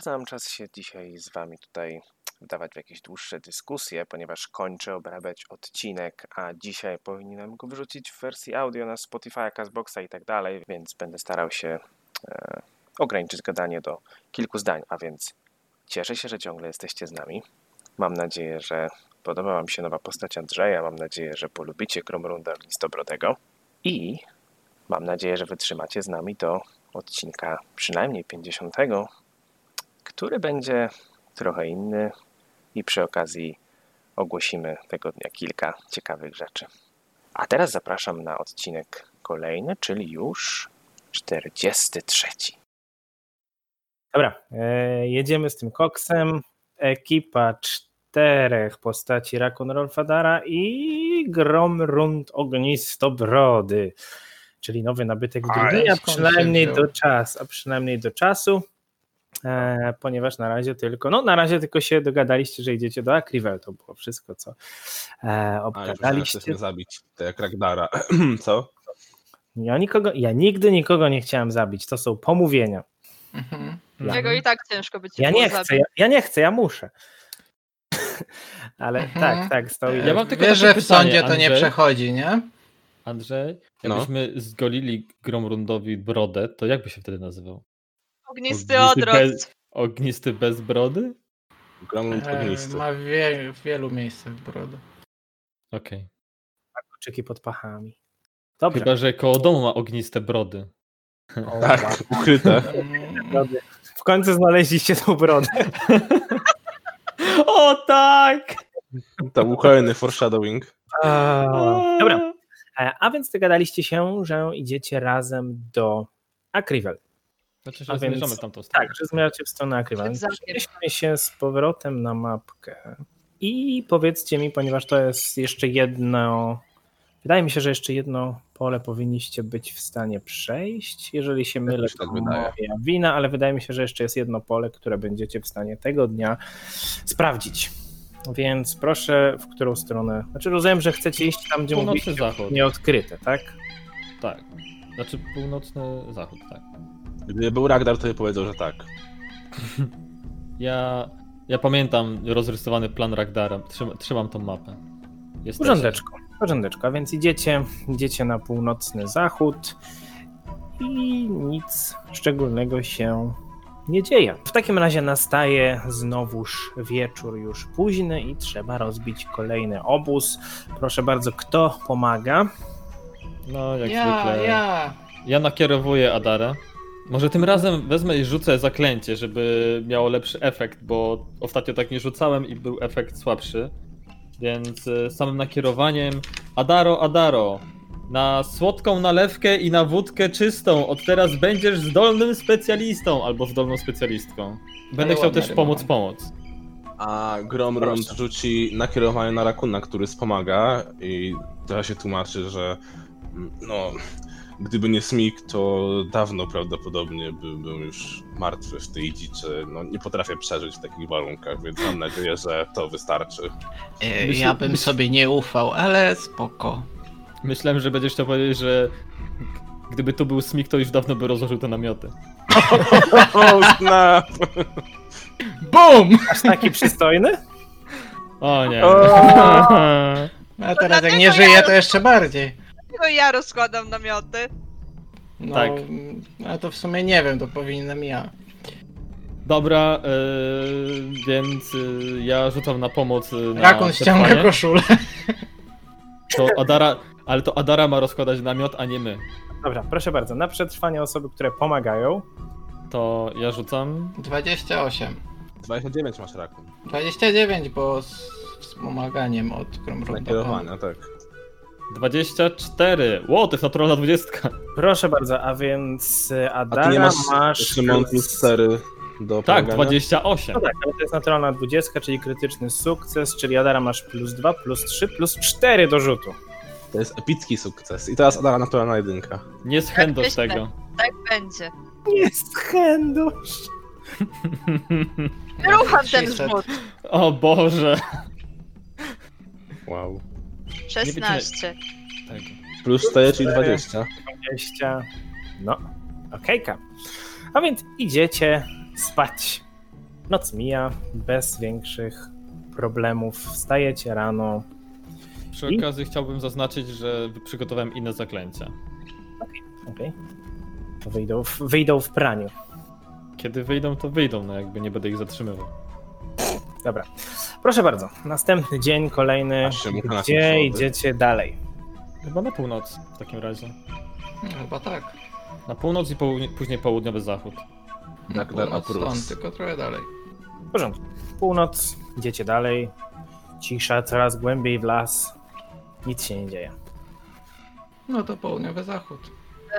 bardzo mam czas się dzisiaj z Wami tutaj wdawać w jakieś dłuższe dyskusje, ponieważ kończę obrabiać odcinek, a dzisiaj powinienem go wrzucić w wersji audio na Spotify, Castboxa i tak dalej, więc będę starał się e, ograniczyć gadanie do kilku zdań, a więc cieszę się, że ciągle jesteście z nami. Mam nadzieję, że podoba Wam się nowa postać Andrzeja, mam nadzieję, że polubicie Kromrunda Listobrodego i mam nadzieję, że wytrzymacie z nami do odcinka przynajmniej 50, który będzie trochę inny i przy okazji ogłosimy tego dnia kilka ciekawych rzeczy. A teraz zapraszam na odcinek kolejny, czyli już 43. Dobra, e, jedziemy z tym koksem. Ekipa czterech postaci Rakun Rolfadara i Gromrund Ognistobrody, czyli nowy nabytek Ale drużyny, a skąd się przynajmniej do czasu, a przynajmniej do czasu, ponieważ na razie tylko, no na razie tylko się dogadaliście, że idziecie do Akrivel, to było wszystko, co e, A, obgadaliście. mnie zabić, tak jak Ragdara. Co? Ja, nikogo, ja nigdy nikogo nie chciałem zabić, to są pomówienia. Mhm. Ja- Jego i tak ciężko być. Ja nie chcę, ja, ja nie chcę, ja muszę. Ale Mhm. tak, tak, stoi. Ja mam tylko Wiesz, że w sądzie pytanie, to nie Andrzej. przechodzi, nie? Andrzej, No. jakbyśmy zgolili Gromrundowi brodę, to jak by się wtedy nazywał? Ognisty Ognisty odrost. bez- Ognisty bez brody? Gromlund E, ognisty. Ma w, wie, w wielu miejscach brodę. Okej. Czyki pod pachami. Dobrze. Chyba, że koło domu ma ogniste brody. O, wow. Tak, ukryte. Mm, W końcu znaleźliście tą brodę. O tak! Tam kolejny foreshadowing. Dobra, e, a więc dogadaliście się, że idziecie razem do Akrivel. Znaczy, A że więc- zmierzamy w tamtą stronę. Tak, że zmierzacie w stronę zamkiem. Przenieśmy się z powrotem na mapkę i powiedzcie mi, ponieważ to jest jeszcze jedno, wydaje mi się, że jeszcze jedno pole powinniście być w stanie przejść. Jeżeli się mylę, mi się to tak wydaje. moja wina, ale wydaje mi się, że jeszcze jest jedno pole, które będziecie w stanie tego dnia sprawdzić. Więc proszę, w którą stronę. Znaczy, rozumiem, że chcecie iść tam, gdzie Północny mówiliście zachód. nieodkryte, tak? Tak. Znaczy północny zachód, tak. Gdyby był Ragdar, to by powiedział, że tak. Ja, ja pamiętam rozrysowany plan Ragdara. Trzymam, trzymam tą mapę. Porządeczko, porządeczko. A więc idziecie, idziecie na północny zachód i nic szczególnego się nie dzieje. W takim razie nastaje znowuż wieczór już późny i trzeba rozbić kolejny obóz. Proszę bardzo, kto pomaga? No, jak ja, zwykle. ja. Ja nakierowuję Adarę. Może tym razem wezmę i rzucę zaklęcie, żeby miało lepszy efekt, bo ostatnio tak nie rzucałem i był efekt słabszy. Więc e, samym nakierowaniem Adaro, Adaro, na słodką nalewkę i na wódkę czystą od teraz będziesz zdolnym specjalistą albo zdolną specjalistką. Będę chciał też pomóc, pomóc. A Gromrund Proszę. rzuci nakierowanie na Rakuna, który wspomaga i teraz się tłumaczy, że mm, no, gdyby nie Smik, to dawno prawdopodobnie byłbym już martwy w tej dziczy. No, nie potrafię przeżyć w takich warunkach, więc mam nadzieję, że to wystarczy. E, Ja bym myśl- sobie nie ufał, ale spoko. Myślałem, że będziesz chciał powiedzieć, że gdyby tu był Smik, to już dawno by rozłożył te namioty. O, snap! BUM! Aż taki przystojny? O nie. A teraz jak nie żyje, to jeszcze bardziej. Dlatego ja rozkładam namioty. No, Tak. A to w sumie nie wiem, to powinienem ja. Dobra, yy, więc yy, ja rzucam na pomoc. Yy, na Rakun ściąga koszulę. To Adara, ale to Adara ma rozkładać namiot, a nie my. Dobra, proszę bardzo. Na przetrwanie osoby, które pomagają. To ja rzucam. 28. 29 masz Rakun. 29, bo z wspomaganiem od Kromrunda. Nakierowania, tak. 24. Ło, to jest naturalna 20. Proszę bardzo, a więc y, A ty Adara nie masz masz. Szymon plus 4 do Tak, pomagania? 28. No tak, ale to jest naturalna 20, czyli krytyczny sukces, czyli Adara masz plus 2, plus 3, plus 4 do rzutu. To jest epicki sukces. I teraz Adara naturalna jedynka. Nie schędosz myślę. tego. Tak będzie. Jest chędusz. Rucham ten 600. rzut. O Boże. Wow. 16. Tak. Plus 4, czyli 20. 20. No, okejka. A więc idziecie spać. Noc mija bez większych problemów. Wstajecie rano. Przy I? okazji chciałbym zaznaczyć, że przygotowałem inne zaklęcia. Okej. To Wyjdą, w, wyjdą w praniu. Kiedy wyjdą, to wyjdą, no jakby nie będę ich zatrzymywał. Dobra. Proszę bardzo. Następny dzień, kolejny. Mucha na Gdzie idziecie dalej? Chyba na północ w takim razie. No, chyba tak. Na północ i południe, później południowy zachód. Na Tak, dar północ stąd, tylko trochę dalej. W porządku. Północ, idziecie dalej. Cisza, coraz głębiej w las. Nic się nie dzieje. No to południowy zachód.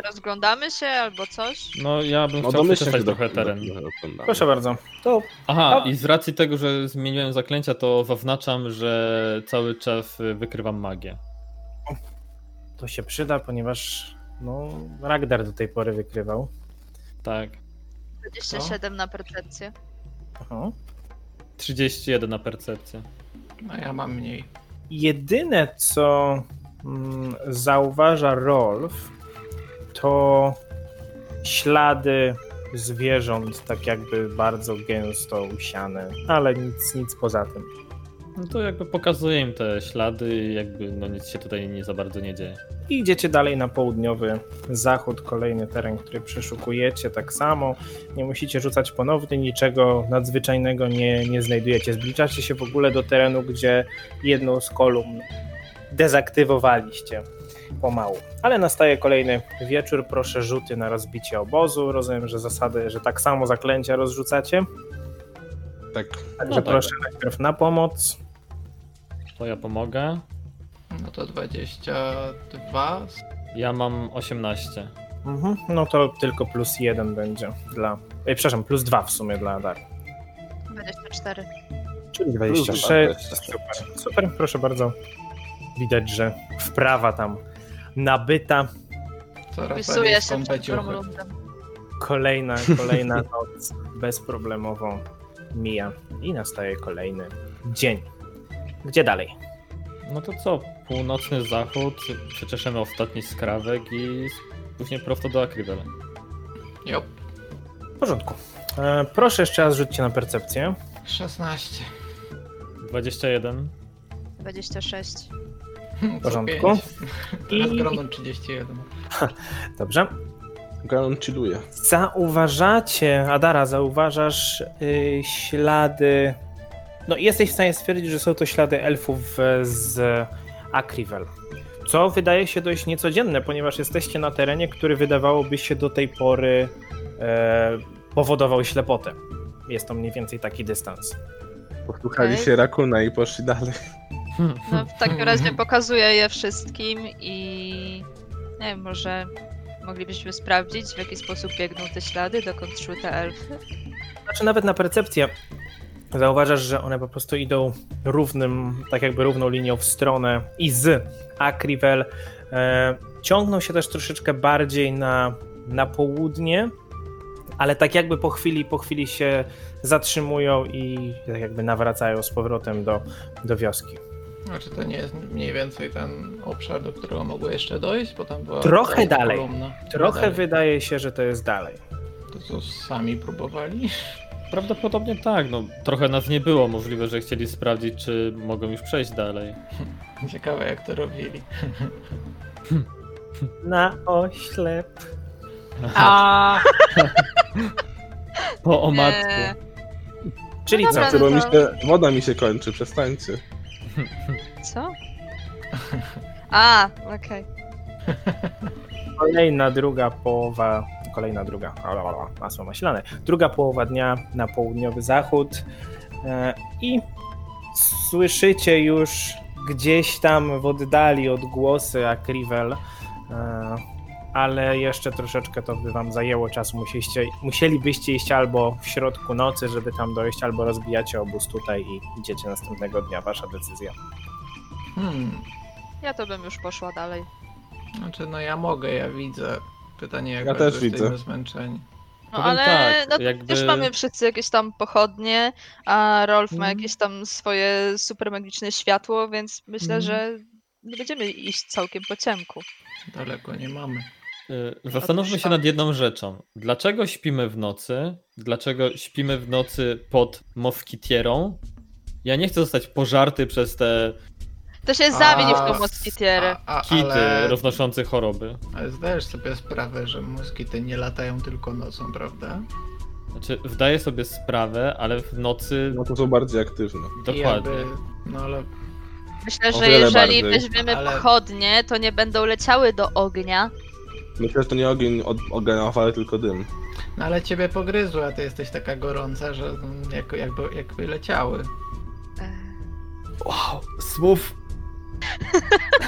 Rozglądamy się albo coś? No ja bym No chciał do, trochę teren. Proszę bardzo. To Aha, No. i z racji tego, że zmieniłem zaklęcia, to zaznaczam, że cały czas wykrywam magię. To się przyda, ponieważ no, Ragdar do tej pory wykrywał. Tak. 27 na percepcję. Aha. 31 na percepcję. No ja mam mniej. Jedyne, co mm, zauważa Rolf, to ślady zwierząt, tak jakby bardzo gęsto usiane, ale nic, nic poza tym. No to jakby pokazuję im te ślady jakby no nic się tutaj nie za bardzo nie dzieje. I idziecie dalej na południowy zachód, kolejny teren, który przeszukujecie tak samo. Nie musicie rzucać ponownie, niczego nadzwyczajnego nie, nie znajdujecie. Zbliżacie się w ogóle do terenu, gdzie jedną z kolumn dezaktywowaliście pomału. Ale nastaje kolejny wieczór. Proszę rzuty na rozbicie obozu. Rozumiem, że zasady, że tak samo zaklęcia rozrzucacie. Tak, Także tak. proszę najpierw na pomoc. To ja pomogę. No to 22. Ja mam 18. Mhm. No to tylko plus jeden będzie dla. Ej, przepraszam, plus dwa w sumie dla Adar. 24. Czyli Plus 26. 26. Super, super, proszę bardzo. Widać, że wprawa tam nabyta. Wpisuję się przed. Kolejna, kolejna noc bezproblemowo mija i nastaje kolejny dzień. Gdzie dalej? No to co? Północny zachód, przeczeszemy ostatni skrawek i później prosto do Akrivela. Jop. W porządku. E, proszę jeszcze raz rzućcie na percepcję. 16. 21. 26. W porządku. Teraz I groną 31. dobrze. Ganon chilluje. Zauważacie, Adara, zauważasz y, ślady. No, jesteś w stanie stwierdzić, że są to ślady elfów e, z Acrivel. Co wydaje się dość niecodzienne, ponieważ jesteście na terenie, który wydawałoby się do tej pory e, powodował ślepotę. Jest to mniej więcej taki dystans. Posłuchali Okej. się Rakuna i poszli dalej. No w takim razie pokazuję je wszystkim i nie wiem, może moglibyśmy sprawdzić w jaki sposób biegną te ślady, dokąd szły te elfy. Znaczy nawet na percepcję zauważasz, że one po prostu idą równym, tak jakby równą linią w stronę i z Acrivel. E, ciągną się też troszeczkę bardziej na, na południe, ale tak jakby po chwili, po chwili się zatrzymują i tak jakby nawracają z powrotem do, do wioski. Znaczy to nie jest mniej więcej ten obszar, do którego mogło jeszcze dojść, bo tam była Trochę dalej. kolumna. Trochę dalej. wydaje się, że to jest dalej. To co sami próbowali? Prawdopodobnie tak, no trochę nas nie było. Możliwe, że chcieli sprawdzić, czy mogą już przejść dalej. Ciekawe jak to robili. Na oślep. A, Po o nie. matku. Czyli No co? dobra, Znaczy, bo no mi to- się, woda mi się kończy, przestańcie. Co? A, okej. Kolejna, druga połowa, kolejna, druga, alalala, masło maślane, druga połowa dnia na południowy zachód e, i słyszycie już gdzieś tam w oddali odgłosy Acrivel, e, ale jeszcze troszeczkę to by wam zajęło czasu. Musieliście, musielibyście iść albo w środku nocy, żeby tam dojść, albo rozbijacie obóz tutaj i idziecie następnego dnia. Wasza decyzja. Hmm. Ja to bym już poszła dalej. Znaczy no ja mogę, ja widzę. Pytanie jak Ja też jesteśmy widzę. zmęczeni. No Powiem ale tak, no, jakby- też mamy wszyscy jakieś tam pochodnie, a Rolf ma Mhm. jakieś tam swoje super magiczne światło, więc myślę, Mhm. że nie będziemy iść całkiem po ciemku. Daleko nie mamy. Y, Zastanówmy się nad jedną rzeczą. Dlaczego śpimy w nocy? Dlaczego śpimy w nocy pod moskitierą? Ja nie chcę zostać pożarty przez te To się zamieni w tą moskitierę. a- a- kity ale, roznoszące choroby. ale zdajesz sobie sprawę, że moskity nie latają tylko nocą, prawda? Znaczy, zdaję sobie sprawę, ale w nocy No to są bardziej aktywne. Dokładnie. jakby, no ale Myślę, że jeżeli bardziej. weźmiemy Ale- pochodnie, to nie będą leciały do ognia. Myślę, że to nie ogień od ale tylko dym. No ale ciebie pogryzły, a ty jesteś taka gorąca, że mm, jak, jakby, jakby leciały. Ech. Wow, słów.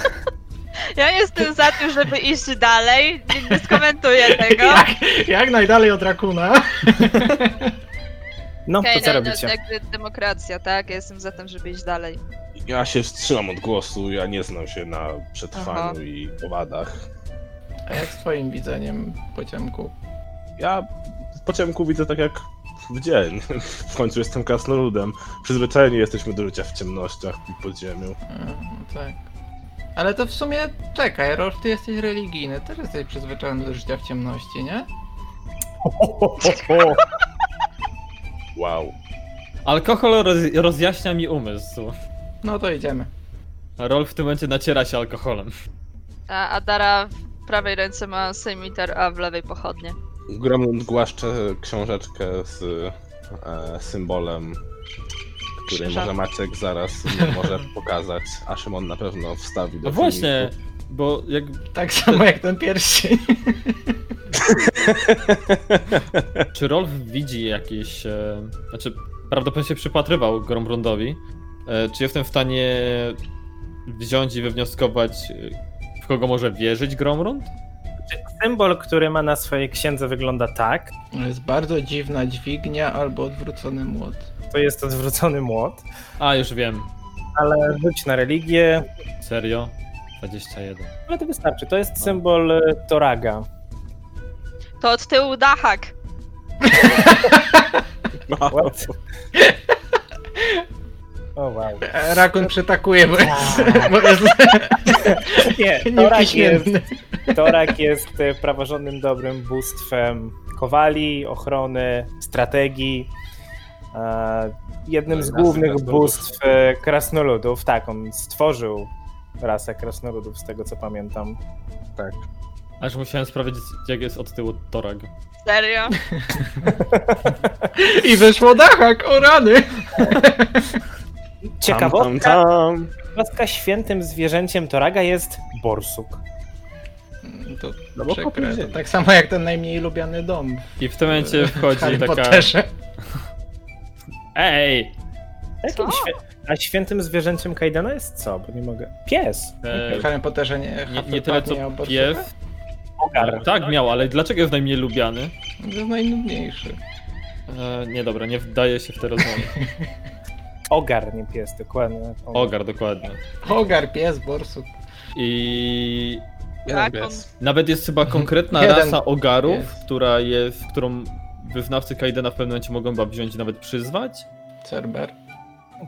Ja jestem za tym, żeby iść dalej. Nie, nie skomentuję tego. Jak, jak najdalej od rakuna. No, Okej, to co no, no, robicie? jakby demokracja, tak? Ja jestem za tym, żeby iść dalej. Ja się wstrzymam od głosu, ja nie znam się na przetrwaniu Aha. i owadach. A jak z twoim widzeniem pociemku? Ja po ciemku widzę tak jak w dzień. W końcu jestem krasnoludem. Przyzwyczajeni jesteśmy do życia w ciemnościach i pod ziemią. A, no tak. Ale to w sumie, czekaj, Rolf, ty jesteś religijny, też jesteś przyzwyczajony do życia w ciemności, nie? Wow. Alkohol roz, rozjaśnia mi umysł. No to idziemy. Rolf w tym momencie naciera się alkoholem. A Adara w prawej ręce ma sejmiter, a w lewej pochodnie. Gromlund głaszcze książeczkę z e, symbolem, który Krzyża. może Maciek zaraz może pokazać, a Szymon na pewno wstawi do No właśnie, filmiku. bo jak Tak samo jak ten pierścień. Czy Rolf widzi jakieś. E, znaczy, prawdopodobnie się przypatrywał Grombrundowi. E, czy jestem w stanie wziąć i wywnioskować, e, kogo może wierzyć Gromrund? Symbol, który ma na swojej księdze wygląda tak. To jest bardzo dziwna dźwignia albo odwrócony młot. To jest odwrócony młot, A, już wiem. ale rzuć na religię. Serio? 21. Ale to wystarczy. To jest symbol e, Toraga. To od tyłu dachak. What? O wow. Rakun przytakuje, bo jest, bo jest Nie, Torak jest. Torak jest e, praworządnym dobrym bóstwem kowali, ochrony, strategii. E, Jednym z głównych bóstw e, krasnoludów. Tak, on stworzył rasę krasnoludów, z tego co pamiętam. Tak. Aż musiałem sprawdzić, jak jest od tyłu Torag. Serio? I wyszło dachak, o rany! Ciekawostka, Tam, tam, ciekawostka świętym zwierzęciem Toraga jest borsuk. Mm, To No bo przykre. To tak samo jak ten najmniej lubiany dom I w tym momencie wchodzi Harry taka. Potterze. Ej! Jakim Co? świe... A świętym zwierzęciem Kaidana jest co? Bo nie mogę. Pies. E, W Harry Potterze nie, nie, nie tyle co pies. Ogar. Tak miał, ale dlaczego jest najmniej lubiany? To jest najnudniejszy. E, nie dobra, nie wdaje się w te rozmowy. Ogar, nie pies, dokładnie. Ogar, dokładnie. Hogar, pies, borsuk. I jeden Tak, on- pies. nawet jest chyba konkretna Jeden rasa ogarów, jest. która jest, którą wyznawcy Kaidena w pewnym momencie mogą chyba wziąć i nawet przyzwać. Cerber.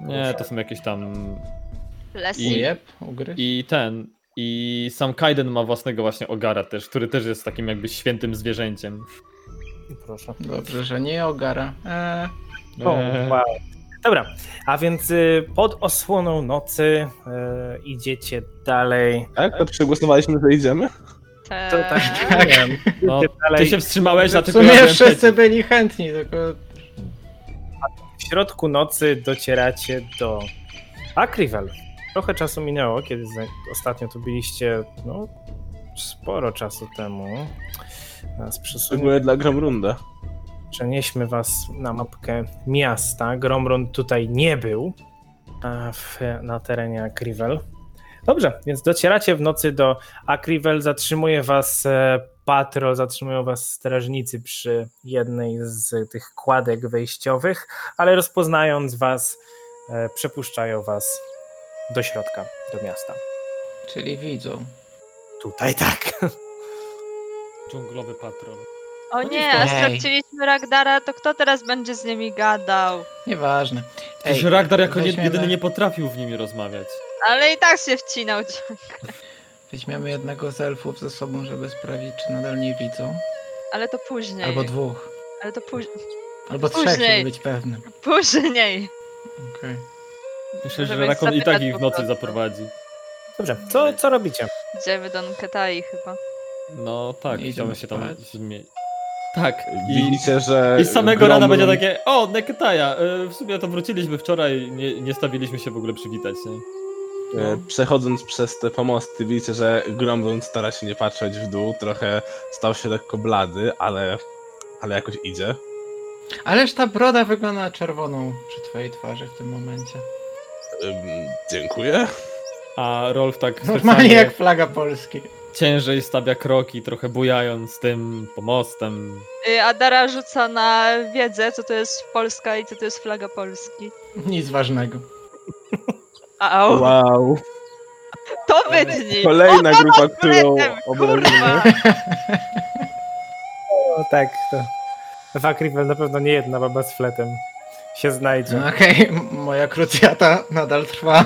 Nie, to są jakieś tam... Lesy. I- Ujeb. I ten... I sam Kaiden ma własnego właśnie ogara też, który też jest takim jakby świętym zwierzęciem. Proszę. Dobrze, że nie ogara. Eee, Eee, wow. Dobra, a więc y, pod osłoną nocy y, idziecie dalej. Tak? To przegłosowaliśmy, że idziemy? Te... To tak, wiem. No, ty się wstrzymałeś, w dlatego sumie ja byłem wszyscy byli chętni, tylko W środku nocy docieracie do Akrivel. Trochę czasu minęło, kiedy ostatnio tu byliście, no, sporo czasu temu. Przesuń- Szczególnie dla Gromrunda. Przenieśmy was na mapkę miasta. Gromrund tutaj nie był w, na terenie Akrivel. Dobrze, więc docieracie w nocy do Akrivel, zatrzymuje was e, patrol, zatrzymują was strażnicy przy jednej z tych kładek wejściowych, ale rozpoznając was, e, przepuszczają was do środka, do miasta. czyli widzą. Tutaj tak. Dżunglowy patrol. O nie, a straciliśmy Ragdara, to kto teraz będzie z nimi gadał? Nieważne. Przecież Ragnar jako nie, weźmiemy- jedyny nie potrafił w nimi rozmawiać. Ale i tak się wcinał ciągle. Weźmiemy jednego z elfów ze sobą, żeby sprawdzić, czy nadal nie widzą. Ale to później. Albo dwóch. Ale to później. Albo trzech, Później. żeby być pewnym. Później. Okej. Myślę, że Możemy Rakon i tak zapytać ich po w nocy prostu. zaprowadzi. Dobrze, co, co robicie? Idziemy do Nketai chyba. No tak, chciałbym idziemy się tam spać. zmienić. Tak, i, Widzicie, że... i z samego rana będzie takie, o, Nektaja, y, w sumie to wróciliśmy wczoraj, nie, nie stawiliśmy się w ogóle przywitać, nie? E, Przechodząc przez te pomosty, widzicie, że Gromrund stara się nie patrzeć w dół, trochę stał się lekko blady, ale, ale jakoś idzie. Ależ ta broda wygląda na czerwoną przy twojej twarzy w tym momencie. Ym, dziękuję. A Rolf tak Normalnie specjalnie jak flaga Polski. Ciężej stawia kroki, trochę bujając tym pomostem. Y, Adara rzuca na wiedzę, co to jest Polska i co to jest flaga Polski. Nic ważnego. Au, Wow. to wydni! Kolejna O, grupa, którą fletem, obrazimy. kurwa! O tak, to w Akrifel na pewno nie jedna baba z fletem się znajdzie. Okej, m- moja krucjata nadal trwa.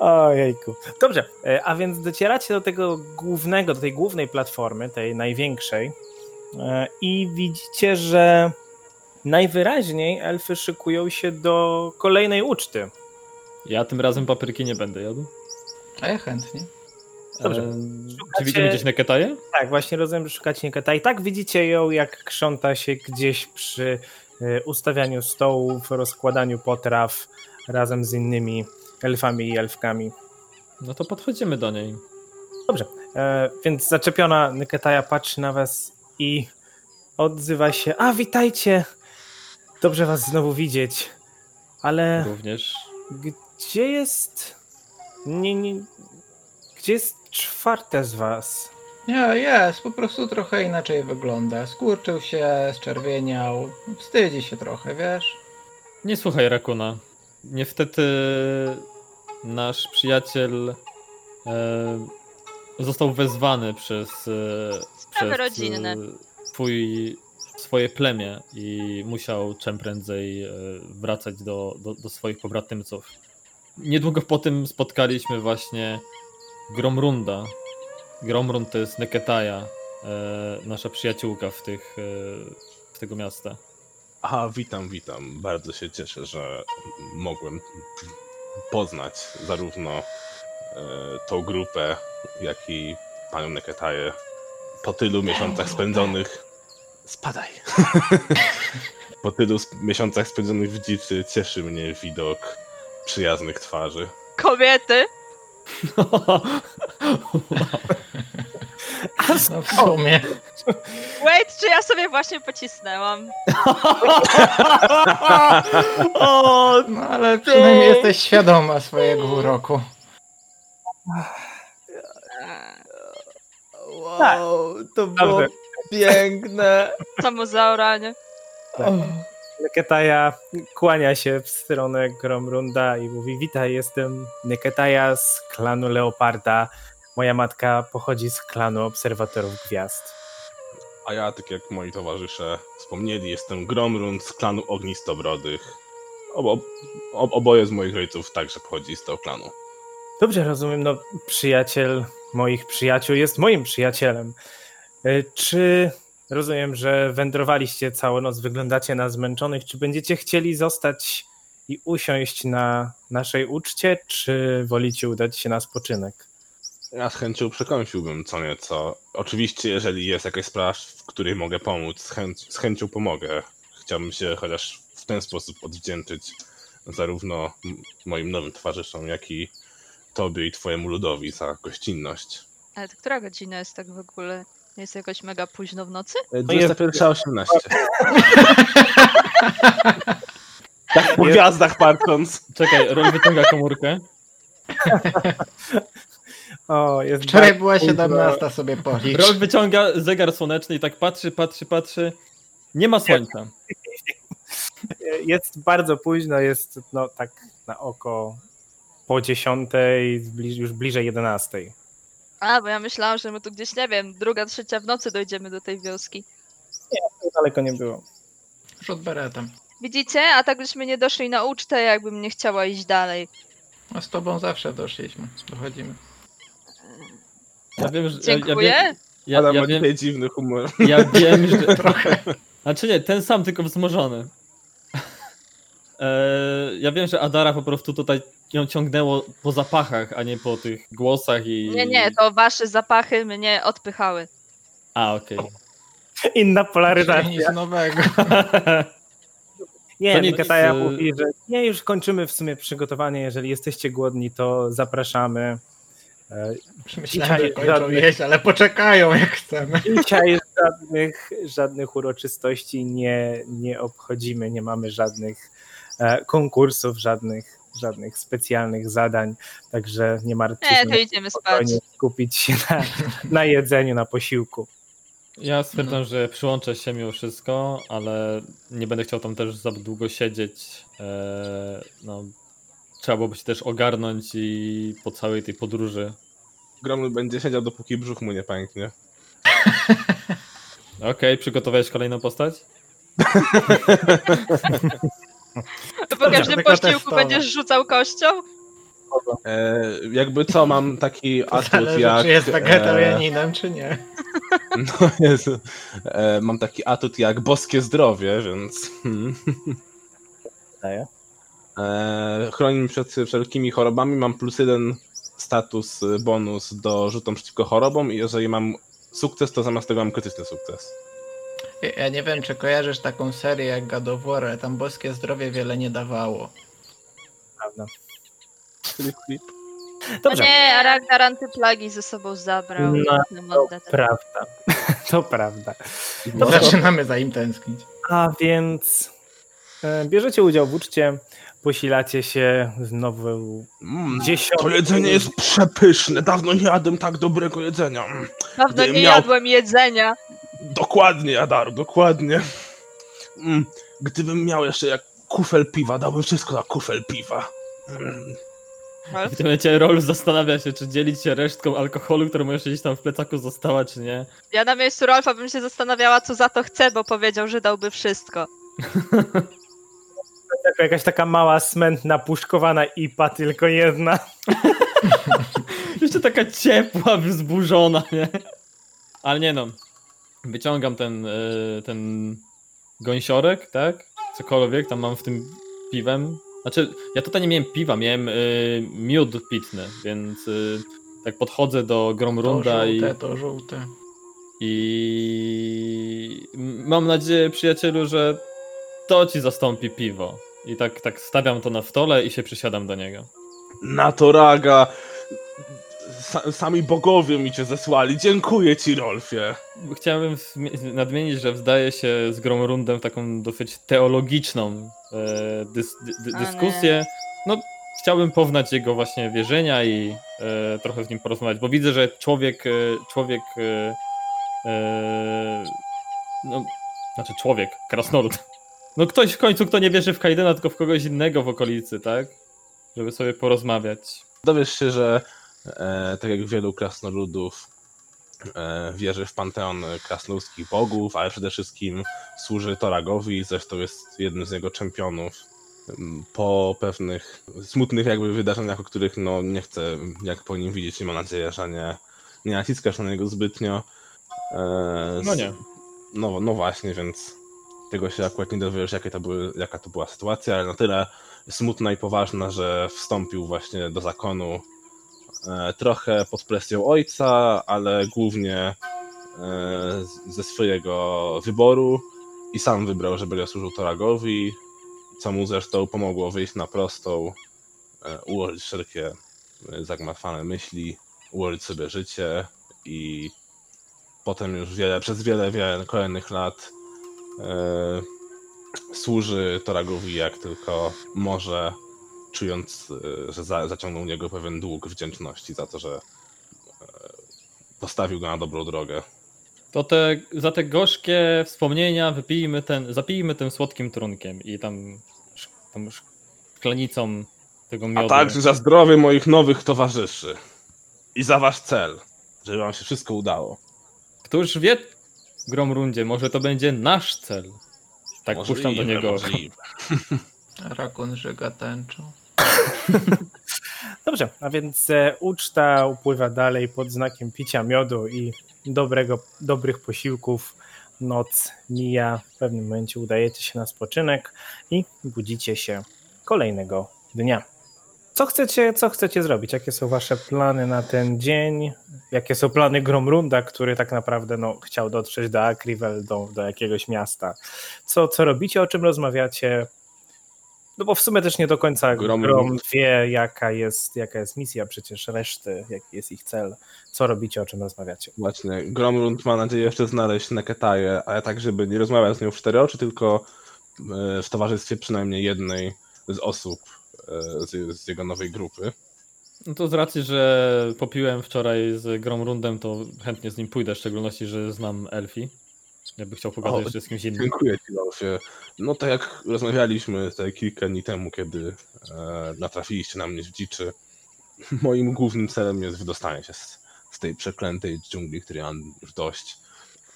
Ojejku. Dobrze, e, a więc docieracie do tego głównego, do tej głównej platformy, tej największej e, i widzicie, że najwyraźniej elfy szykują się do kolejnej uczty. Ja tym razem papryki nie będę jadł. A ja chętnie. Dobrze. Szukacie- Czy widzimy gdzieś Neketaję? Tak, właśnie rozumiem, że szukacie Nieketa i tak widzicie ją, jak krząta się gdzieś przy e, ustawianiu stołów, rozkładaniu potraw razem z innymi elfami i elfkami. No to podchodzimy do niej. E, więc zaczepiona Nyketaja patrzy na was i odzywa się. A, witajcie! Dobrze was znowu widzieć. Ale Również. gdzie jest... Nie, nie... Gdzie jest czwarte z was? Nie, jest, po prostu trochę inaczej wygląda. Skurczył się, zczerwieniał, wstydzi się trochę, wiesz? Nie słuchaj Rakuna. Niestety nasz przyjaciel e, został wezwany przez, e, Sprawy przez rodzinne. e, twój, swoje plemię i musiał czym prędzej wracać do, do, do swoich pobratymców. Niedługo po tym spotkaliśmy właśnie Gromrunda. Gromrund to jest Neketaja, nasza przyjaciółka w tych, z tego miasta. Aha, witam, witam. Bardzo się cieszę, że mogłem poznać zarówno e, tą grupę, jak i panią Neketaję po tylu miesiącach spędzonych. Spadaj! po tylu miesiącach spędzonych w dziczy cieszy mnie widok przyjaznych twarzy. Kobiety! No w sumie. Wait, czy ja sobie właśnie pocisnęłam? o, No ale przynajmniej jesteś świadoma swojego uroku. wow, to było Dobrze. piękne. Co mu za oranie? Neketaja kłania się w stronę Gromrunda i mówi: Witaj, jestem Neketaja z klanu Leoparda. Moja matka pochodzi z klanu Obserwatorów Gwiazd. A ja, tak jak moi towarzysze wspomnieli, jestem Gromrund z klanu Ognistobrodych. Obo, ob, oboje z moich rodziców także pochodzi z tego klanu. Dobrze rozumiem, no przyjaciel moich przyjaciół jest moim przyjacielem. E, Czy rozumiem, że wędrowaliście całą noc, wyglądacie na zmęczonych? Czy będziecie chcieli zostać i usiąść na naszej uczcie, czy wolicie udać się na spoczynek? Ja z chęcią przekąsiłbym co nieco. Oczywiście, jeżeli jest jakaś sprawa, w której mogę pomóc, z, chęć, z chęcią pomogę. Chciałbym się chociaż w ten sposób odwdzięczyć zarówno moim nowym towarzyszom, jak i tobie i twojemu ludowi za gościnność. Ale to która godzina jest tak w ogóle? Jest jakoś mega późno w nocy? E, jest- 21.18. tak po gwiazdach patrząc. Czekaj, Rol wyciąga komórkę. O, jest Wczoraj była późno. 17 sobie policz. Rol wyciąga zegar słoneczny i tak patrzy, patrzy, patrzy. Nie ma słońca. Jest bardzo późno, jest no tak na oko po dziesiątej, zbliż- już bliżej jedenastej. A, bo ja myślałam, że my tu gdzieś, nie wiem, druga, trzecia w nocy dojdziemy do tej wioski. Daleko nie było. Rzut beretem. Widzicie? A tak byśmy nie doszli na ucztę, jakbym nie chciała iść dalej. No z tobą zawsze doszliśmy, dochodzimy. Ja wiem, że... ja- Ja, Dziękuję. wiem, ja, Ale ja, ma wiem, dzisiaj dziwny humor. ja wiem, że... Trochę. Znaczy nie, ten sam, tylko wzmożony. Eee, ja wiem, że Adara po prostu tutaj ją ciągnęło po zapachach, a nie po tych głosach i... Nie, nie, to wasze zapachy mnie odpychały. A, okej. Inna Czyli polaryzacja. nic nowego. Nie, To nie nie Kataja nic, y- mówi, że nie, już kończymy w sumie przygotowanie. Jeżeli jesteście głodni, to zapraszamy. E, Myślałem, że kończą żadnych- jeść, ale poczekają jak chcemy. Dzisiaj żadnych, żadnych uroczystości nie, nie obchodzimy, nie mamy żadnych e, konkursów, żadnych, żadnych specjalnych zadań, także nie martwcie Nie, się, to idziemy spać. skupić się na, na jedzeniu, na posiłku. Ja stwierdzam, że przyłączę się mimo wszystko, ale nie będę chciał tam też za długo siedzieć. No, trzeba byłoby się też ogarnąć i po całej tej podróży. Gromny będzie siedział, dopóki brzuch mu nie pęknie. Okej, przygotowałeś kolejną postać? To po każdym testować. będziesz rzucał kością? E, jakby co, mam taki atut Zależy, jak... czy jest e, wegetarianinem, czy nie. No Jezu. E, mam taki atut jak boskie zdrowie, więc... Hmm. Daję. E, chroni mnie przed wszelkimi chorobami, mam plus jeden status, y, bonus do rzutom przeciwko chorobom i jeżeli mam sukces, to zamiast tego mam krytyczny sukces. Ja- nie wiem, czy kojarzysz taką serię jak God of War, ale tam boskie zdrowie wiele nie dawało. Prawda. No Dobrze, nie, a Ragnar antyplagi ze sobą zabrał. No, to prawda. To prawda. Dobrze. Zaczynamy za im tęsknić. A więc e, bierzecie udział w uczcie, posilacie się znowu Mm, to jedzenie jest przepyszne, dawno nie jadłem tak dobrego jedzenia. Mm, Dawno Gdybym nie miał- jadłem jedzenia. Dokładnie, Adaru, dokładnie. Mm, gdybym miał jeszcze jak kufel piwa, dałbym wszystko na kufel piwa. Mm, W tym momencie Rolf zastanawia się, czy dzielić się resztką alkoholu, która mu jeszcze gdzieś tam w plecaku została, czy nie. Ja na miejscu Rolfa bym się zastanawiała, co za to chce, bo powiedział, że dałby wszystko. Jako jakaś taka mała, smętna, puszkowana IPA, tylko jedna. Jeszcze taka ciepła, wzburzona, nie? Ale nie no. Wyciągam ten, e, ten gąsiorek, tak? Cokolwiek tam mam w tym piwem. Znaczy, ja tutaj nie miałem piwa, miałem e, miód pitny, więc e, tak podchodzę do To Gromrunda i, żółte, to żółte. i mam nadzieję, przyjacielu, że to ci zastąpi piwo. I tak, tak stawiam to na stole i się przysiadam do niego. Na to raga. Sa sami bogowie mi cię zesłali. Dziękuję ci, Rolfie. Chciałem wmi- nadmienić, że zdaje się z Gromrundem w taką dosyć teologiczną e, dys, dy, dyskusję. No, chciałbym poznać jego właśnie wierzenia i e, trochę z nim porozmawiać, bo widzę, że człowiek, e, człowiek, e, e, no, znaczy człowiek, krasnolud. No ktoś w końcu, kto nie wierzy w Kaidena, tylko w kogoś innego w okolicy, tak? Żeby sobie porozmawiać. Dowiesz się, że e, tak jak wielu krasnoludów e, wierzy w panteon krasnoludzkich bogów, ale przede wszystkim służy Toragowi, zresztą jest jednym z jego czempionów. Po pewnych smutnych jakby wydarzeniach, o których no nie chcę jak po nim widzieć i mam nadzieję, że nie, nie naciskasz na niego zbytnio. E, No nie. No, no właśnie, więc tego się akurat nie dowiesz, jakie to były, jaka to była sytuacja, ale na tyle smutna i poważna, że wstąpił właśnie do zakonu e, trochę pod presją ojca, ale głównie e, ze swojego wyboru i sam wybrał, że będzie służył Toragowi, co mu zresztą pomogło wyjść na prostą, e, ułożyć wszelkie zagmatwane myśli, ułożyć sobie życie i potem już wiele, przez wiele, wiele kolejnych lat służy Toragowi jak tylko może, czując, e, że za, zaciągnął niego pewien dług wdzięczności za to, że e, postawił go na dobrą drogę. To te, za te gorzkie wspomnienia wypijmy ten, zapijmy tym słodkim trunkiem i tam, tą szklanicą tego A miodu. także za zdrowie moich nowych towarzyszy i za wasz cel, żeby wam się wszystko udało. Któż wie, Gromrundzie, może to będzie nasz cel. Tak Możliwe, puszczam do niego. możliwe. Rakun żyga tęczą. Dobrze, a więc e, uczta upływa dalej pod znakiem picia miodu i dobrego, dobrych posiłków. Noc mija, w pewnym momencie udajecie się na spoczynek i budzicie się kolejnego dnia. Co chcecie, co chcecie zrobić? Jakie są wasze plany na ten dzień? Jakie są plany Gromrunda, który tak naprawdę no, chciał dotrzeć do Akrivel, do, do jakiegoś miasta? Co, co robicie, o czym rozmawiacie? No bo w sumie też nie do końca Gromrund. Grom wie, jaka jest, jaka jest misja przecież reszty, jaki jest ich cel. Co robicie, o czym rozmawiacie? Właśnie, Gromrund ma nadzieję jeszcze znaleźć Neketaję, ale tak, żeby nie rozmawiać z nią w cztery oczy, tylko e, w towarzystwie przynajmniej jednej z osób z, z jego nowej grupy. No to z racji, że popiłem wczoraj z Gromrundem, to chętnie z nim pójdę, w szczególności, że znam Elfi. Jakby chciał pogadać O, jeszcze z kimś innym. Dziękuję Ci, Wolfie. No tak jak rozmawialiśmy tutaj kilka dni temu, kiedy e, natrafiliście na mnie w dziczy, moim głównym celem jest wydostanie się z, z tej przeklętej dżungli, której mam już dość.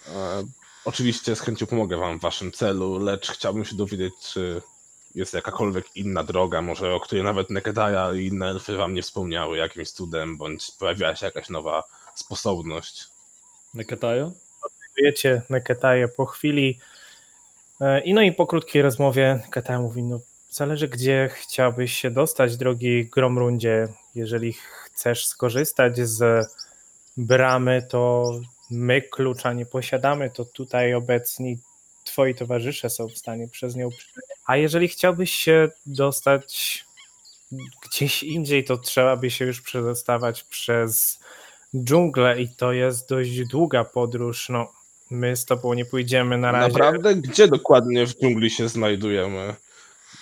E, oczywiście z chęcią pomogę Wam w Waszym celu, lecz chciałbym się dowiedzieć, czy jest jakakolwiek inna droga, może o której nawet Nekedaja i inne elfy Wam nie wspomniały jakimś cudem, bądź pojawiła się jakaś nowa sposobność. Neketajo? Wiecie, Neketaje po chwili e, i no i po krótkiej rozmowie Neketaja mówi, no zależy gdzie chciałbyś się dostać, drogi Gromrundzie, jeżeli chcesz skorzystać z bramy, to my klucza nie posiadamy, to tutaj obecni twoi towarzysze są w stanie przez nią przejść. A jeżeli chciałbyś się dostać gdzieś indziej, to trzeba by się już przedostawać przez dżunglę i to jest dość długa podróż. No, my z tobą nie pójdziemy na razie. Naprawdę? Gdzie dokładnie w dżungli się znajdujemy?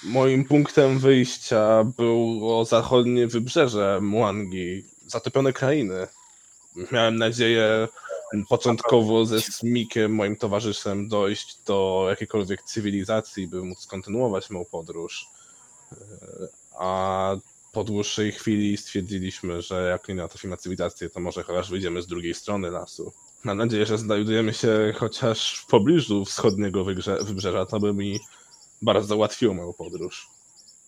Moim punktem wyjścia było zachodnie wybrzeże Muangi, zatopione krainy. Miałem nadzieję początkowo ze Smikiem, moim towarzyszem, dojść do jakiejkolwiek cywilizacji, by móc kontynuować moją podróż. E, A po dłuższej chwili stwierdziliśmy, że jak nie natrafimy na cywilizację, to może chociaż wyjdziemy z drugiej strony lasu. Mam nadzieję, że znajdujemy się chociaż w pobliżu wschodniego wybrzeża, to by mi bardzo ułatwiło moją podróż.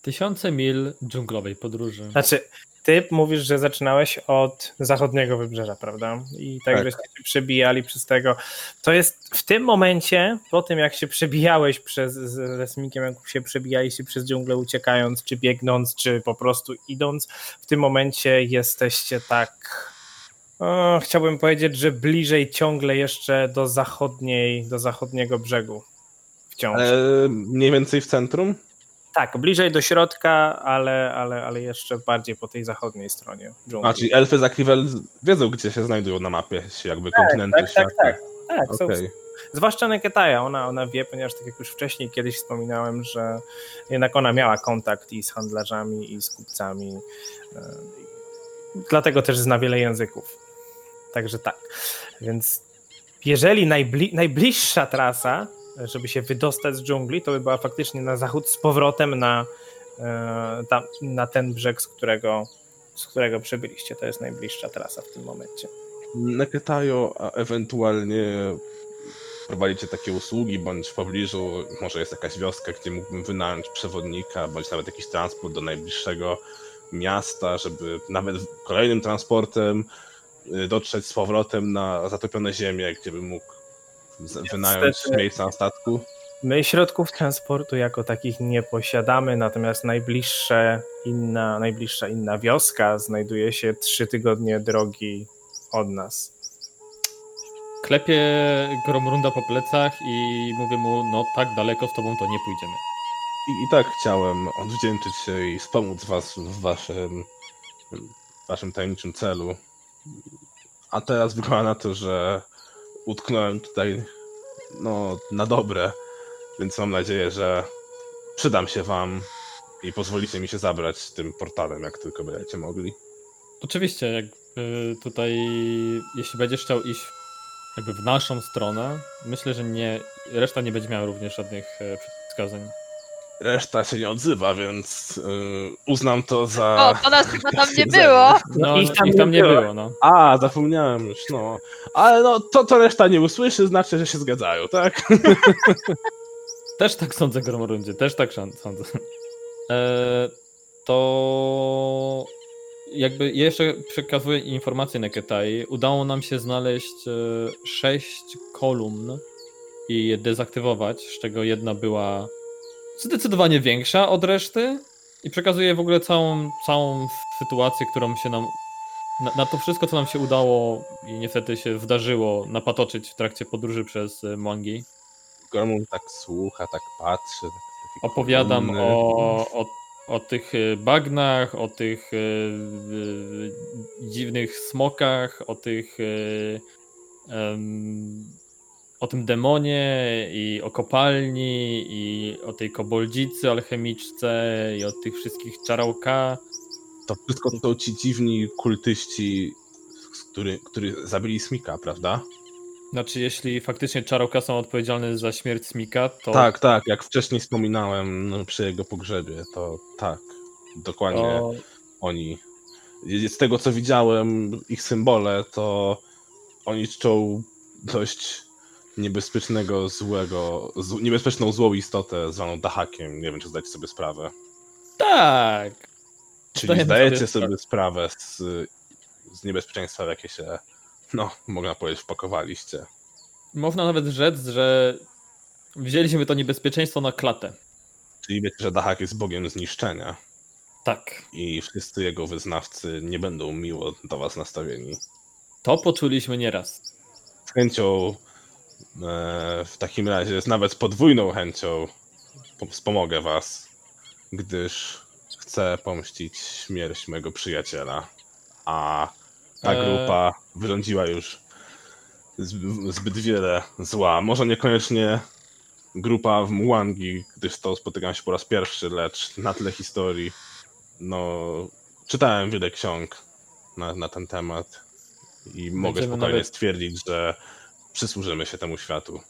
Tysiące mil dżunglowej podróży. Znaczy, ty mówisz, że zaczynałeś od zachodniego wybrzeża, prawda? I tak, Tak. żeście się przebijali przez tego. To jest w tym momencie, po tym jak się przebijałeś przez z Resmikiem, jak się przebijaliście przez dżunglę uciekając, czy biegnąc, czy po prostu idąc, w tym momencie jesteście tak. O, chciałbym powiedzieć, że bliżej ciągle jeszcze do zachodniej, do zachodniego brzegu. Wciąż. Ale mniej więcej w centrum? Tak, bliżej do środka, ale, ale, ale jeszcze bardziej po tej zachodniej stronie dżungli. A, czyli elfy z Akrivel wiedzą, gdzie się znajdują na mapie, jakby kontynentu tak, tak, świata. tak. Tak, są, Okej. zwłaszcza Neketaja, ona, ona wie, ponieważ tak jak już wcześniej kiedyś wspominałem, że jednak ona miała kontakt i z handlarzami, i z kupcami. e, Dlatego też zna wiele języków. Także tak. Więc jeżeli najbli, najbliższa trasa, żeby się wydostać z dżungli, to by była faktycznie na zachód z powrotem na, e, tam, na ten brzeg, z którego, z którego przybyliście. To jest najbliższa trasa w tym momencie. Neketajo, a ewentualnie prowadzicie takie usługi, bądź w pobliżu może jest jakaś wioska, gdzie mógłbym wynająć przewodnika, bądź nawet jakiś transport do najbliższego miasta, żeby nawet kolejnym transportem y, dotrzeć z powrotem na zatopione ziemię, gdzie bym mógł wynająć Niestety- miejsce na statku. My środków transportu jako takich nie posiadamy, natomiast najbliższe inna, najbliższa inna wioska znajduje się trzy tygodnie drogi od nas. Klepię Gromrunda po plecach i mówię mu, no tak daleko z tobą to nie pójdziemy. I, I tak chciałem odwdzięczyć się i wspomóc was w waszym, w waszym tajemniczym celu. A teraz wygląda na to, że utknąłem tutaj no, na dobre, więc mam nadzieję, że przydam się wam i pozwolicie mi się zabrać tym portalem, jak tylko będziecie mogli. Oczywiście, jakby tutaj, jeśli będziesz chciał iść jakby w naszą stronę, myślę, że nie, reszta nie będzie miała również żadnych e, przeciwwskazań. Reszta się nie odzywa, więc yy, uznam to za... O, to nas chyba tam nie było. No, ich tam ich nie tam nie było. było, no. A, zapomniałem już, no. Ale no, to, to reszta nie usłyszy, znaczy, że się zgadzają, tak? Też tak sądzę, Gromrundzie, też tak sądzę. E, to jakby ja jeszcze przekazuję informację Neketai. Udało nam się znaleźć e, sześć kolumn i je dezaktywować, z czego jedna była zdecydowanie większa od reszty i przekazuję w ogóle całą, całą sytuację, którą się nam na, na to wszystko, co nam się udało i niestety się zdarzyło napatoczyć w trakcie podróży przez e, Mwangi. Gormun tak słucha, tak patrzy. Tak, Opowiadam kolumny. o, o, o tych e, bagnach, o tych e, e, dziwnych smokach, o tych em, o tym demonie i o kopalni i o tej koboldzicy alchemiczce i o tych wszystkich czarałka. To wszystko to ci dziwni kultyści, który, który zabili Smika, prawda? Znaczy, jeśli faktycznie czarałka są odpowiedzialne za śmierć Smika, to Tak, tak, jak wcześniej wspominałem no, przy jego pogrzebie, to tak, dokładnie to oni. Z tego co widziałem, ich symbole, to oni czczą dość niebezpiecznego, złego, z, niebezpieczną złą istotę zwaną Dahakiem. Nie wiem, czy zdajecie sobie sprawę. tak. Czyli zdajecie sobie sprawę z, z niebezpieczeństwa, w jakie się, no, można powiedzieć, wpakowaliście. Można nawet rzec, że wzięliśmy to niebezpieczeństwo na klatę. Czyli wiecie, że Dahak jest bogiem zniszczenia Tak. i wszyscy jego wyznawcy nie będą miło do was nastawieni. To poczuliśmy nieraz. Z chęcią, w takim razie, z nawet podwójną chęcią po- wspomogę was, gdyż chcę pomścić śmierć mego przyjaciela. A ta Eee. grupa wyrządziła już zb- zbyt wiele zła. Może niekoniecznie grupa w Mwangi, gdyż to spotykam się po raz pierwszy, lecz na tle historii, no, czytałem wiele ksiąg na, na ten temat i mogę Będziemy spokojnie nawet- stwierdzić, że przysłużymy się temu światu.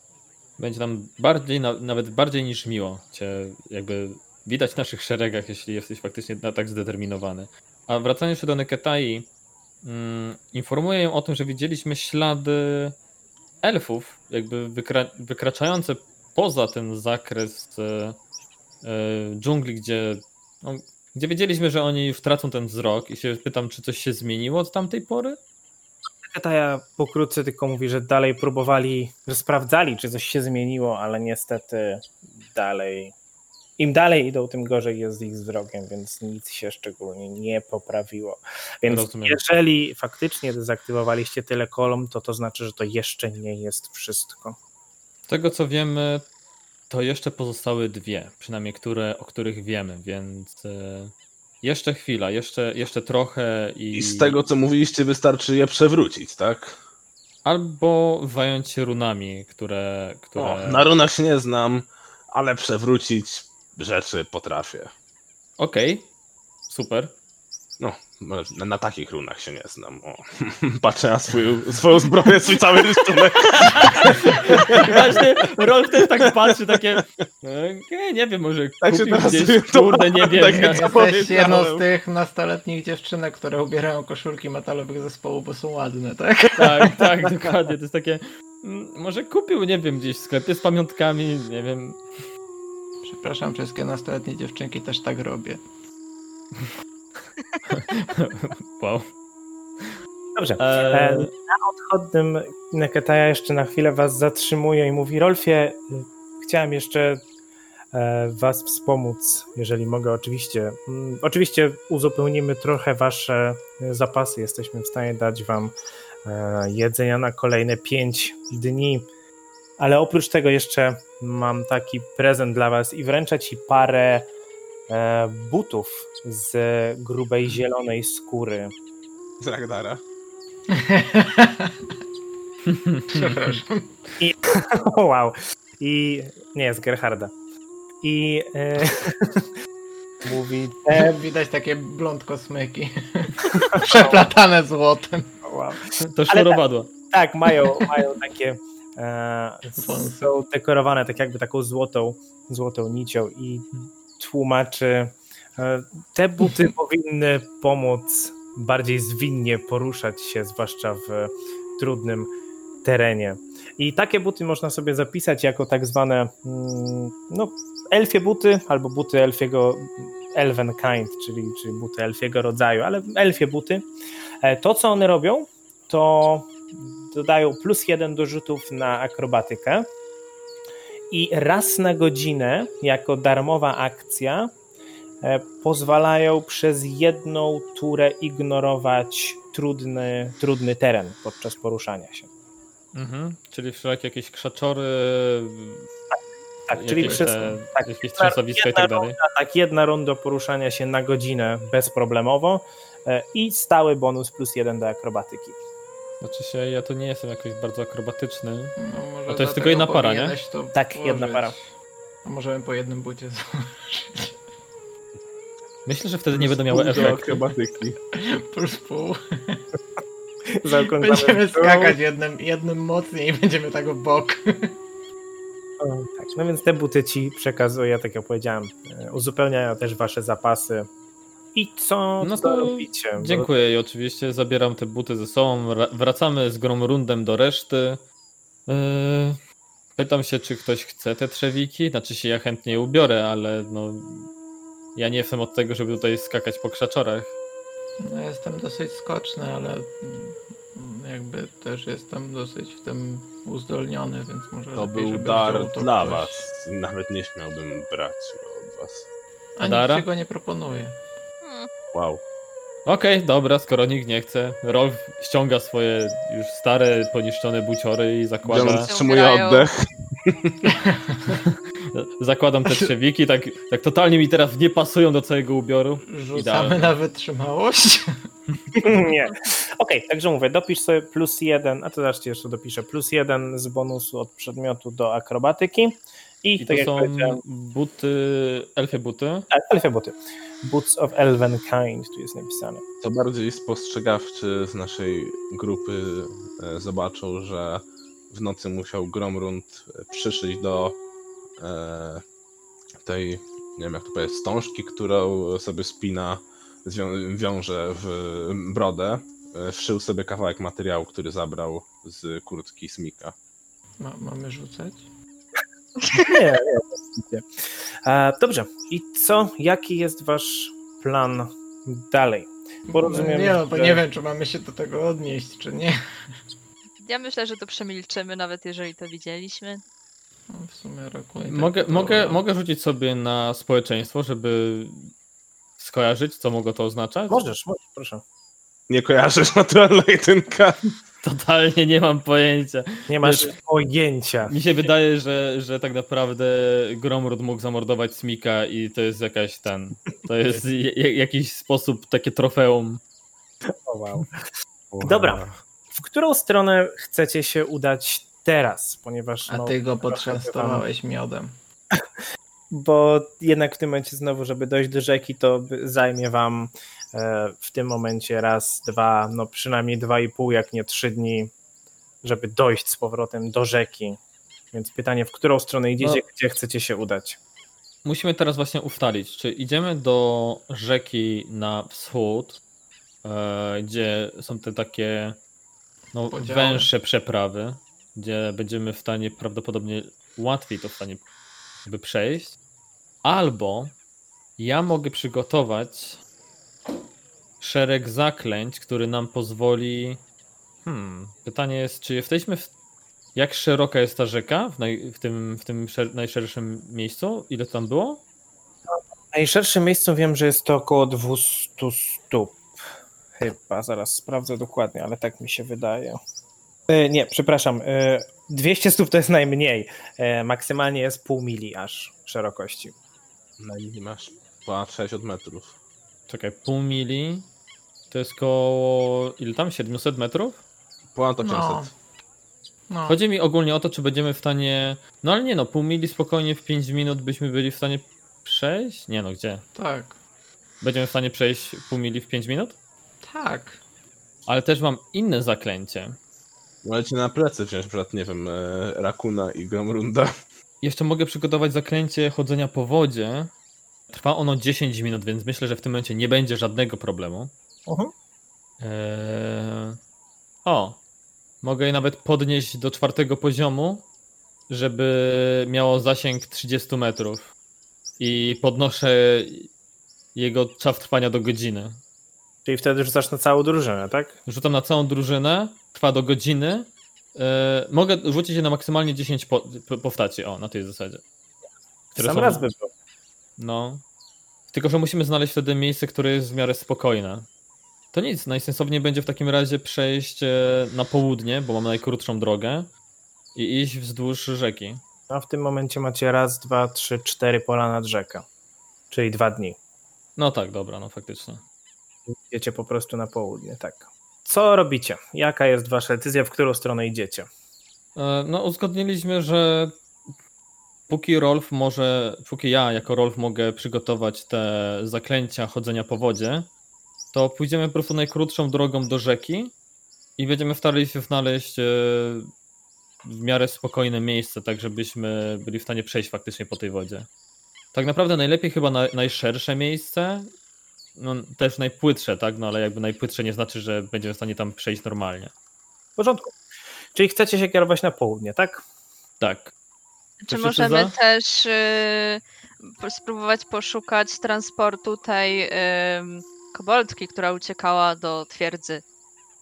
Będzie nam bardziej, na- nawet bardziej niż miło cię jakby widać w naszych szeregach, jeśli jesteś faktycznie tak zdeterminowany. A wracając jeszcze do Neketai, mm, informuję ją o tym, że widzieliśmy ślady elfów, jakby wykra wykraczające poza ten zakres e, e, dżungli, gdzie, no, gdzie wiedzieliśmy, że oni już tracą ten wzrok i się pytam, czy coś się zmieniło od tamtej pory? Kataja pokrótce tylko mówi, że dalej próbowali, że sprawdzali, czy coś się zmieniło, ale niestety dalej. Im dalej idą, tym gorzej jest z ich wzrokiem, więc nic się szczególnie nie poprawiło. Więc Rozumiem. jeżeli faktycznie dezaktywowaliście tyle kolumn, to to znaczy, że to jeszcze nie jest wszystko. Z tego co wiemy, to jeszcze pozostały dwie, przynajmniej które, o których wiemy, więc e, jeszcze chwila, jeszcze, jeszcze trochę i, I z tego, co mówiliście, wystarczy je przewrócić, tak? albo zająć się runami, które, które... O, na runach się nie znam, ale przewrócić rzeczy potrafię. Okej, super. No, na, na takich runach się nie znam. O. Patrzę na swoją, swoją zbroję, swój cały rysunek. Właśnie Rolf też tak patrzy, takie e, nie wiem, może Tak kupił teraz gdzieś, to- kurde, nie wiem. takie jak- Jesteś jedną z tych nastoletnich dziewczynek, które ubierają koszulki metalowych zespołu, bo są ładne, tak? Tak, tak, dokładnie, to jest takie mm, może kupił, nie wiem, gdzieś w sklepie z pamiątkami, nie wiem, Przepraszam, wszystkie nastoletnie dziewczynki też tak robię. wow. Dobrze. E, E, odchodnym Neketaja jeszcze na chwilę was zatrzymuje i mówi Rolfie, y, chciałem jeszcze e, was wspomóc, jeżeli mogę oczywiście. Mm, Oczywiście uzupełnimy trochę wasze e, zapasy, jesteśmy w stanie dać wam jedzenia na kolejne pięć dni, ale oprócz tego jeszcze mam taki prezent dla was i wręczę ci parę butów z grubej zielonej skóry. Z Ragdara. Przepraszam. O, wow. I nie, z Gerharda. I e, mówi, e, Widać takie blond kosmyki. Przeplatane złotem. wow. to sznurowadło. Tak, mają, mają takie e, są dekorowane tak jakby taką złotą, złotą nicią i tłumaczy e, te buty powinny pomóc bardziej zwinnie poruszać się, zwłaszcza w trudnym terenie. I takie buty można sobie zapisać jako tak zwane mm, no, elfie buty albo buty elfiego, Elven Kind, czyli, czyli buty elfiego rodzaju, ale elfie buty. E, To, co one robią, to dodają plus jeden do rzutów na akrobatykę i raz na godzinę, jako darmowa akcja, e, pozwalają przez jedną turę ignorować trudny, trudny teren podczas poruszania się. Mhm. Czyli wszelakie jakieś krzaczory, Tak, czyli jakieś, przez te, tak, jakieś trzęsawiska i tak dalej. tak, jedna runda poruszania się na godzinę bezproblemowo e, i stały bonus plus jeden do akrobatyki. Znaczy się, ja to nie jestem jakoś bardzo akrobatyczny. No, może A to jest tylko jedna para, nie? Tak, włożyć. jedna para. A możemy po jednym bucie założyć. Myślę, że wtedy nie będą miały efektu. akrobatyki. Plus pół. Będziemy skakać jednym, jednym mocniej i będziemy tak w bok. Tak, no więc te buty ci przekazuję, tak jak powiedziałem, e, uzupełniają też wasze zapasy. I co, No to robicie? Dziękuję i oczywiście zabieram te buty ze sobą. Wra- Wracamy z Gromrundem do reszty. Yy, Pytam się, czy ktoś chce te trzewiki. Znaczy się, ja chętnie je ubiorę, ale no. Ja nie jestem od tego, żeby tutaj skakać po krzaczorach. No, jestem dosyć skoczny, ale jakby też jestem dosyć w tym uzdolniony, więc może To lepiej, był żeby dar wziął to dla ktoś. was. Nawet nie śmiałbym brać go od was. A Dara? nikt tego nie proponuje. Wow. Okej, dobra, skoro nikt nie chce. Rolf ściąga swoje już stare, poniszczone buciory i zakłada. Wstrzymuję Ubierają. oddech. Zakładam te trzewiki, tak, tak totalnie mi teraz nie pasują do całego ubioru. Rzucamy Idealnie. na wytrzymałość. nie. Okej, także mówię, dopisz sobie plus jeden, a to zaraz ci jeszcze dopiszę, plus jeden z bonusu od przedmiotu do akrobatyki. I, I tak to są buty, elfie buty. tak, elfie buty. Boots of Elven Kind, tu jest napisane. To bardziej spostrzegawczy z naszej grupy e, zobaczył, że w nocy musiał Gromrund e, przyszyć do e, tej, nie wiem jak to powiedzieć, wstążki, którą sobie spina, zwią- wiąże w brodę. Wszył sobie kawałek materiału, który zabrał z kurtki Smika. Ma, mamy rzucać? Nie, nie. E, dobrze, i co, jaki jest wasz plan dalej? Bo rozumiem, nie, no, bo że- nie wiem, czy mamy się do tego odnieść, czy nie. Ja myślę, że to przemilczymy, nawet jeżeli to widzieliśmy. No, w sumie roku. tak Mogę, to- mogę, mogę rzucić sobie na społeczeństwo, żeby skojarzyć, co mogło to oznaczać? Możesz, możesz, proszę. Nie kojarzysz naturalna jedynka. Totalnie nie mam pojęcia. Nie masz Wiesz- pojęcia. Mi się wydaje, że, że tak naprawdę Gromrud mógł zamordować Smika i to jest jakaś ten. To jest jakiś sposób, takie trofeum. O, wow. Dobra. W którą stronę chcecie się udać teraz? Ponieważ. A no, ty go potrzęstowałeś miodem. Bo jednak w tym momencie znowu, żeby dojść do rzeki, to zajmie wam w tym momencie raz, dwa, no przynajmniej dwa i pół, jak nie trzy dni, żeby dojść z powrotem do rzeki. Więc pytanie, w którą stronę idziecie, No. gdzie chcecie się udać? Musimy teraz właśnie ustalić, czy idziemy do rzeki na wschód, e, gdzie są te takie no, Podziały. węższe przeprawy, gdzie będziemy w stanie prawdopodobnie łatwiej to w stanie jakby przejść, albo ja mogę przygotować szereg zaklęć, który nam pozwoli. Hmm, pytanie jest, czy jesteśmy w jak szeroka jest ta rzeka w, naj, w tym, w tym szer, najszerszym miejscu? Ile tam było? W najszerszym miejscu wiem, że jest to około 200 stóp. Chyba, zaraz sprawdzę dokładnie, ale tak mi się wydaje. E, nie, przepraszam. E, 200 stóp to jest najmniej. E, maksymalnie jest pół mili aż szerokości. Na linii masz ponad 60 metrów. Czekaj, pół mili. To jest koło. Ile tam? 700 metrów? Ponad 800. No. No, Chodzi mi ogólnie o to, czy będziemy w stanie. No ale nie no, pół mili spokojnie w 5 minut byśmy byli w stanie przejść? Nie no, gdzie? tak. Będziemy w stanie przejść pół mili w 5 minut? Tak. Ale też mam inne zaklęcie. Możecie na plecy wziąć, przykład, nie wiem, e, Rakuna i Gromrunda. Jeszcze mogę przygotować zaklęcie chodzenia po wodzie. Trwa ono 10 minut, więc myślę, że w tym momencie nie będzie żadnego problemu. Mhm. Eee... O, mogę je nawet podnieść do czwartego poziomu, żeby miało zasięg 30 metrów. I podnoszę jego czas trwania do godziny. Czyli wtedy rzucasz na całą drużynę, tak? Rzucam na całą drużynę, trwa do godziny. E, mogę rzucić je na maksymalnie 10 po, o, na tej zasadzie. Które Sam są- raz by było. No. Tylko, że musimy znaleźć wtedy miejsce, które jest w miarę spokojne. To nic, najsensowniej będzie w takim razie przejść e, na południe, bo mamy najkrótszą drogę i iść wzdłuż rzeki. A w tym momencie macie raz, dwa, trzy, cztery pola nad rzekę. Czyli dwa dni. No tak, dobra, no faktycznie. Idziecie po prostu na południe, tak. Co robicie? Jaka jest wasza decyzja, w którą stronę idziecie? E, No, uzgodniliśmy, że póki Rolf może, póki ja jako Rolf mogę przygotować te zaklęcia chodzenia po wodzie, to pójdziemy po prostu najkrótszą drogą do rzeki i będziemy starali się znaleźć e, w miarę spokojne miejsce, tak żebyśmy byli w stanie przejść faktycznie po tej wodzie. Tak naprawdę najlepiej chyba na, najszersze miejsce, no też najpłytsze, tak, no ale jakby najpłytsze nie znaczy, że będziemy w stanie tam przejść normalnie. W porządku. Czyli chcecie się kierować na południe, tak? Tak. Czy możemy za? też y, spróbować poszukać transportu tej ym, koboldki, która uciekała do twierdzy?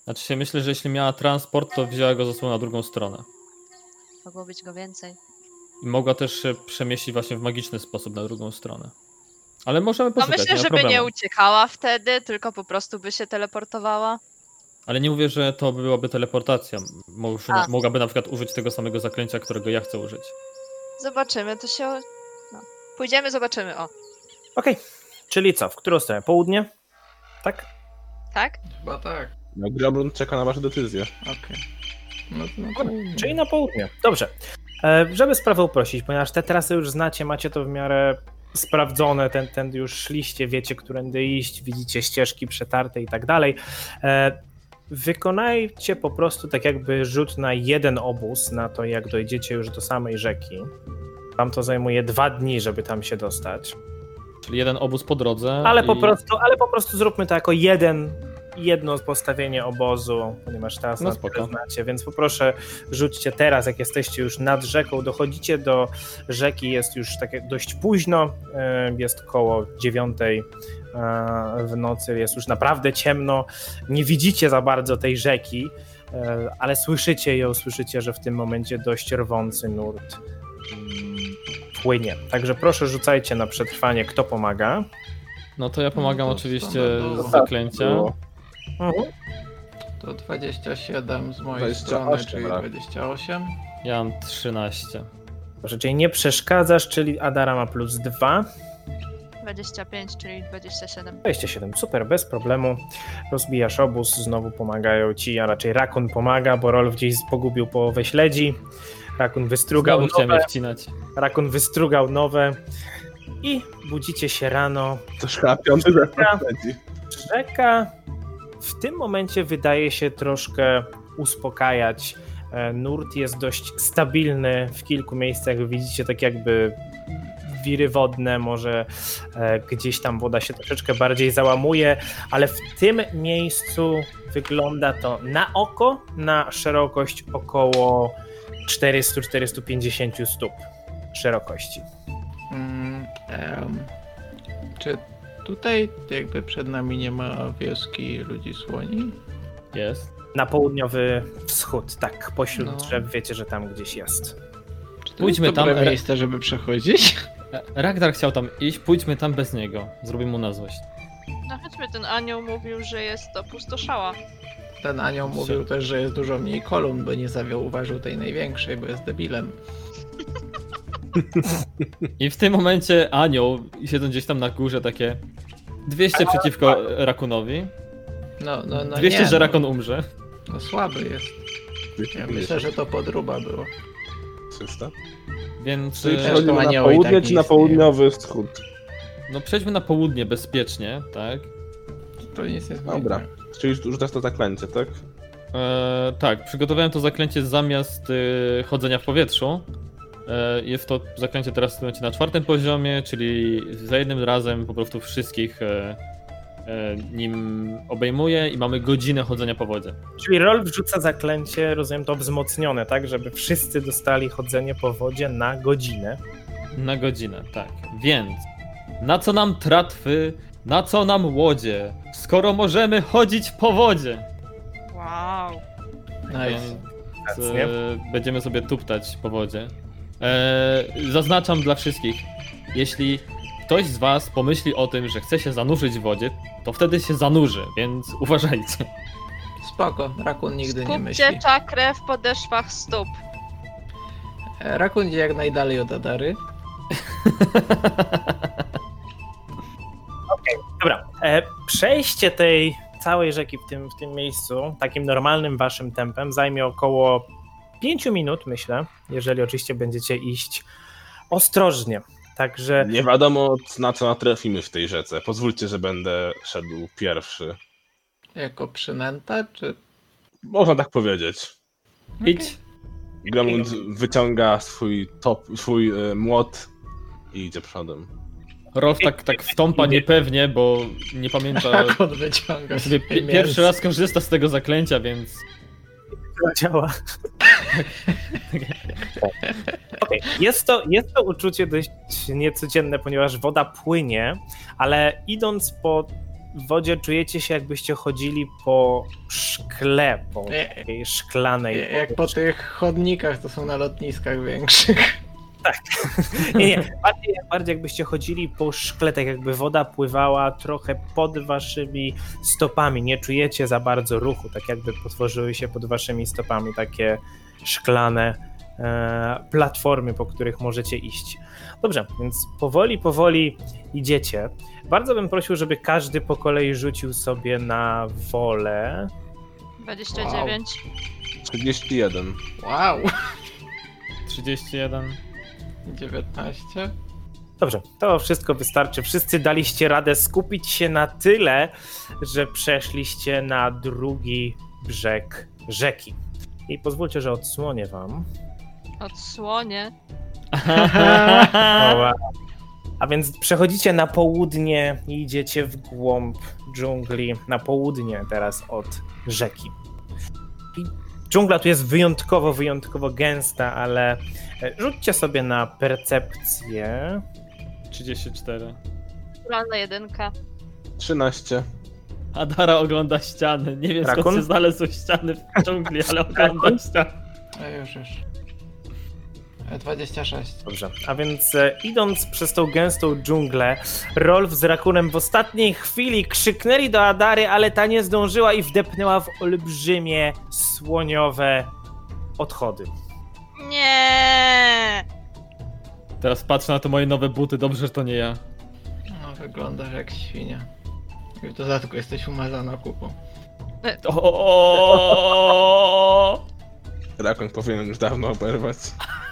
Znaczy się myślę, że jeśli miała transport, to wzięła go ze sobą na drugą stronę. Mogło być go więcej. I mogła też się przemieścić właśnie w magiczny sposób na drugą stronę. Ale możemy No poszukać, myślę, nie żeby nie uciekała wtedy, tylko po prostu by się teleportowała. Ale nie mówię, że to byłaby teleportacja. Może, A. mogłaby na przykład użyć tego samego zaklęcia, którego ja chcę użyć. Zobaczymy, to się. No. Pójdziemy, zobaczymy. O, Okej. Czyli co? W którą stronę? Południe? Tak? tak? Chyba tak. No, Grabrun czeka na wasze decyzje. Okej. No to na Dobra, południe. Czyli na południe. Dobrze. E, żeby sprawę uprościć, ponieważ te trasy już znacie, macie to w miarę sprawdzone, ten, ten już szliście, wiecie, którędy iść, widzicie ścieżki przetarte i tak dalej. E, wykonajcie po prostu tak jakby rzut na jeden obóz, na to jak dojdziecie już do samej rzeki. Wam to zajmuje dwa dni, żeby tam się dostać. Czyli jeden obóz po drodze. Ale po i... prostu, ale po prostu zróbmy to jako jeden, jedno postawienie obozu, ponieważ teraz No spoko. znacie, więc poproszę rzućcie teraz, jak jesteście już nad rzeką, dochodzicie do rzeki, jest już tak jak dość późno, e, jest koło dziewiątej e, w nocy, jest już naprawdę ciemno, nie widzicie za bardzo tej rzeki, e, ale słyszycie ją, słyszycie, że w tym momencie dość rwący nurt mm, płynie. Także proszę rzucajcie na przetrwanie, kto pomaga. No to ja pomagam No to oczywiście z zaklęcia. Było. To 27 z mojej 28, strony, czyli tak. 28. Ja mam 13. Dobrze, czyli nie przeszkadzasz, czyli Adara ma plus 2. 25, czyli 27. 27, super, bez problemu. Rozbijasz obóz, znowu pomagają ci, a raczej Rakun pomaga, bo Rolf gdzieś pogubił połowę śledzi. Rakun wystrugał Znowu nowe, wcinać. Rakun wystrugał nowe i budzicie się rano. To zestaw leci. Rzeka w tym momencie wydaje się troszkę uspokajać. E, Nurt jest dość stabilny w kilku miejscach. Widzicie tak jakby wiry wodne, może e, gdzieś tam woda się troszeczkę bardziej załamuje, ale w tym miejscu wygląda to na oko na szerokość około 400-450 stóp szerokości. Mm, em, czy tutaj jakby przed nami nie ma wioski ludzi słoni? Jest. Na południowy wschód, tak, pośród No. drzew wiecie, że tam gdzieś jest. Czy to Pójdźmy jest tam, dobre re- miejsce, żeby przechodzić? E, Ragnar chciał tam iść, pójdźmy tam bez niego. Zrobimy mu na złość. No chodźmy, ten anioł mówił, że jest to pustoszała. Ten anioł mówił też, że jest dużo mniej kolumn, bo nie zauważył tej największej, bo jest debilem. I w tym momencie anioł, siedząc gdzieś tam na górze, takie 200 przeciwko Rakunowi. No, no, no 200, nie, że no, Rakun umrze. no słaby jest. Ja myślę, że to podruba było. 300. Więc Czyli e, przechodzimy na anioły i południe tak czy na istnieją. południowy wschód? no przejdźmy na południe bezpiecznie, tak? To nic nie zmieni. Dobra. Czyli rzucasz to zaklęcie, tak? E, tak, przygotowałem to zaklęcie zamiast e, chodzenia w powietrzu. E, jest to zaklęcie teraz w tym momencie na czwartym poziomie, czyli za jednym razem po prostu wszystkich e, e, nim obejmuje i mamy godzinę chodzenia po wodzie. Czyli Rolf wrzuca zaklęcie, rozumiem to wzmocnione, tak, żeby wszyscy dostali chodzenie po wodzie na godzinę. Na godzinę, tak. Więc na co nam tratwy Na co nam łodzie, skoro możemy chodzić po wodzie? Wow. Nice. Więc e, będziemy sobie tuptać po wodzie. E, zaznaczam dla wszystkich, jeśli ktoś z was pomyśli o tym, że chce się zanurzyć w wodzie, to wtedy się zanurzy, więc uważajcie. Spoko, Rakun nigdy nie myśli. Skupcie czakrę w podeszwach stóp. E, Rakun idzie jak najdalej od Adary. Dobra, e, przejście tej całej rzeki w tym, w tym miejscu, takim normalnym waszym tempem, zajmie około 5 minut, myślę, jeżeli oczywiście będziecie iść ostrożnie. Także Nie wiadomo na co natrafimy w tej rzece. Pozwólcie, że będę szedł pierwszy. Jako przynęta, czy... Można tak powiedzieć. Idź. Gremlin wyciąga swój top, swój e, młot i idzie przodem. Rolf tak, tak wtąpa niepewnie, bo nie pamięta. Sobie pi- pierwszy raz korzysta z tego zaklęcia, więc to działa. Okej, Jest, to, jest to uczucie dość niecodzienne, ponieważ woda płynie, ale idąc po wodzie czujecie się jakbyście chodzili po szkle, po Nie. takiej szklanej. Jak po tych chodnikach, to są na lotniskach większych. Nie, nie, bardziej, bardziej jakbyście chodzili po szkle, tak jakby woda pływała trochę pod waszymi stopami. Nie czujecie za bardzo ruchu, tak jakby potworzyły się pod waszymi stopami takie szklane e, platformy, po których możecie iść. Dobrze, więc powoli, powoli idziecie. Bardzo bym prosił, żeby każdy po kolei rzucił sobie na wolę. 29. 31. Wow! 31. 19. Dobrze, to wszystko wystarczy. Wszyscy daliście radę skupić się na tyle, że przeszliście na drugi brzeg rzeki. I pozwólcie, że odsłonię wam. Odsłonie. Oła. A więc przechodzicie na południe i idziecie w głąb dżungli, na południe teraz od rzeki. Dżungla tu jest wyjątkowo, wyjątkowo gęsta, ale e, rzućcie sobie na percepcję. 34. Naturalna jedynka. 13. Adara ogląda ściany. Nie wiem skąd Rakun? się znalazły ściany w dżungli, ale ogląda ściany. A już, już. E, 26. Dobrze, a więc e, idąc przez tą gęstą dżunglę, Rolf z Rakunem w ostatniej chwili krzyknęli do Adary, ale ta nie zdążyła i wdepnęła w olbrzymie, słoniowe odchody. Nie. Teraz patrzę na te moje nowe buty, dobrze, że to nie ja. No, wyglądasz jak świnia. I w dodatku jesteś umazana kupą. O! Rakon powinien już dawno oberwać.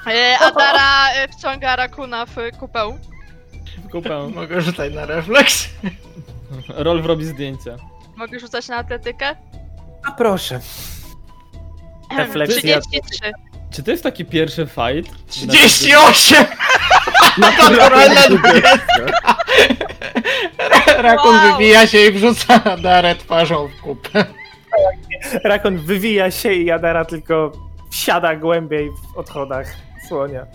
E, Adara e, wciąga Rakuna w kupeł. Kupę. Mogę rzucać na refleks? Rolf robi zdjęcia. Mogę rzucać na atletykę? A proszę. Refleksja. 33. Czy to jest taki pierwszy fight? 38! Naturalna dwudziestka! Rakun Wow. wybija się i wrzuca darę twarzą w kupę. Rakon wywija się i Adara tylko wsiada głębiej w odchodach słonia.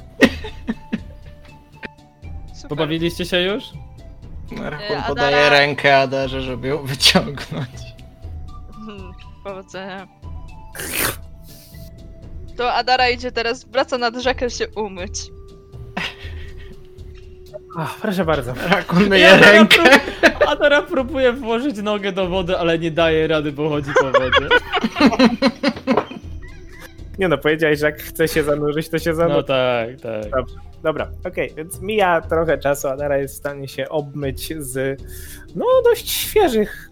Super. Pobawiliście się już? Rakun Adara- podaje rękę Adarze, żeby ją wyciągnąć. Hmm, Powodzenia. To Adara idzie teraz, wraca nad rzekę się umyć. O, proszę bardzo. Rakun myje Adara rękę. prób- Adara próbuje włożyć nogę do wody, ale nie daje rady, bo chodzi po wodzie. Nie no, powiedziałeś, że jak chce się zanurzyć, to się zanurzy. No tak, tak. Dobra, okej, więc mija trochę czasu, Adara jest w stanie się obmyć z no dość świeżych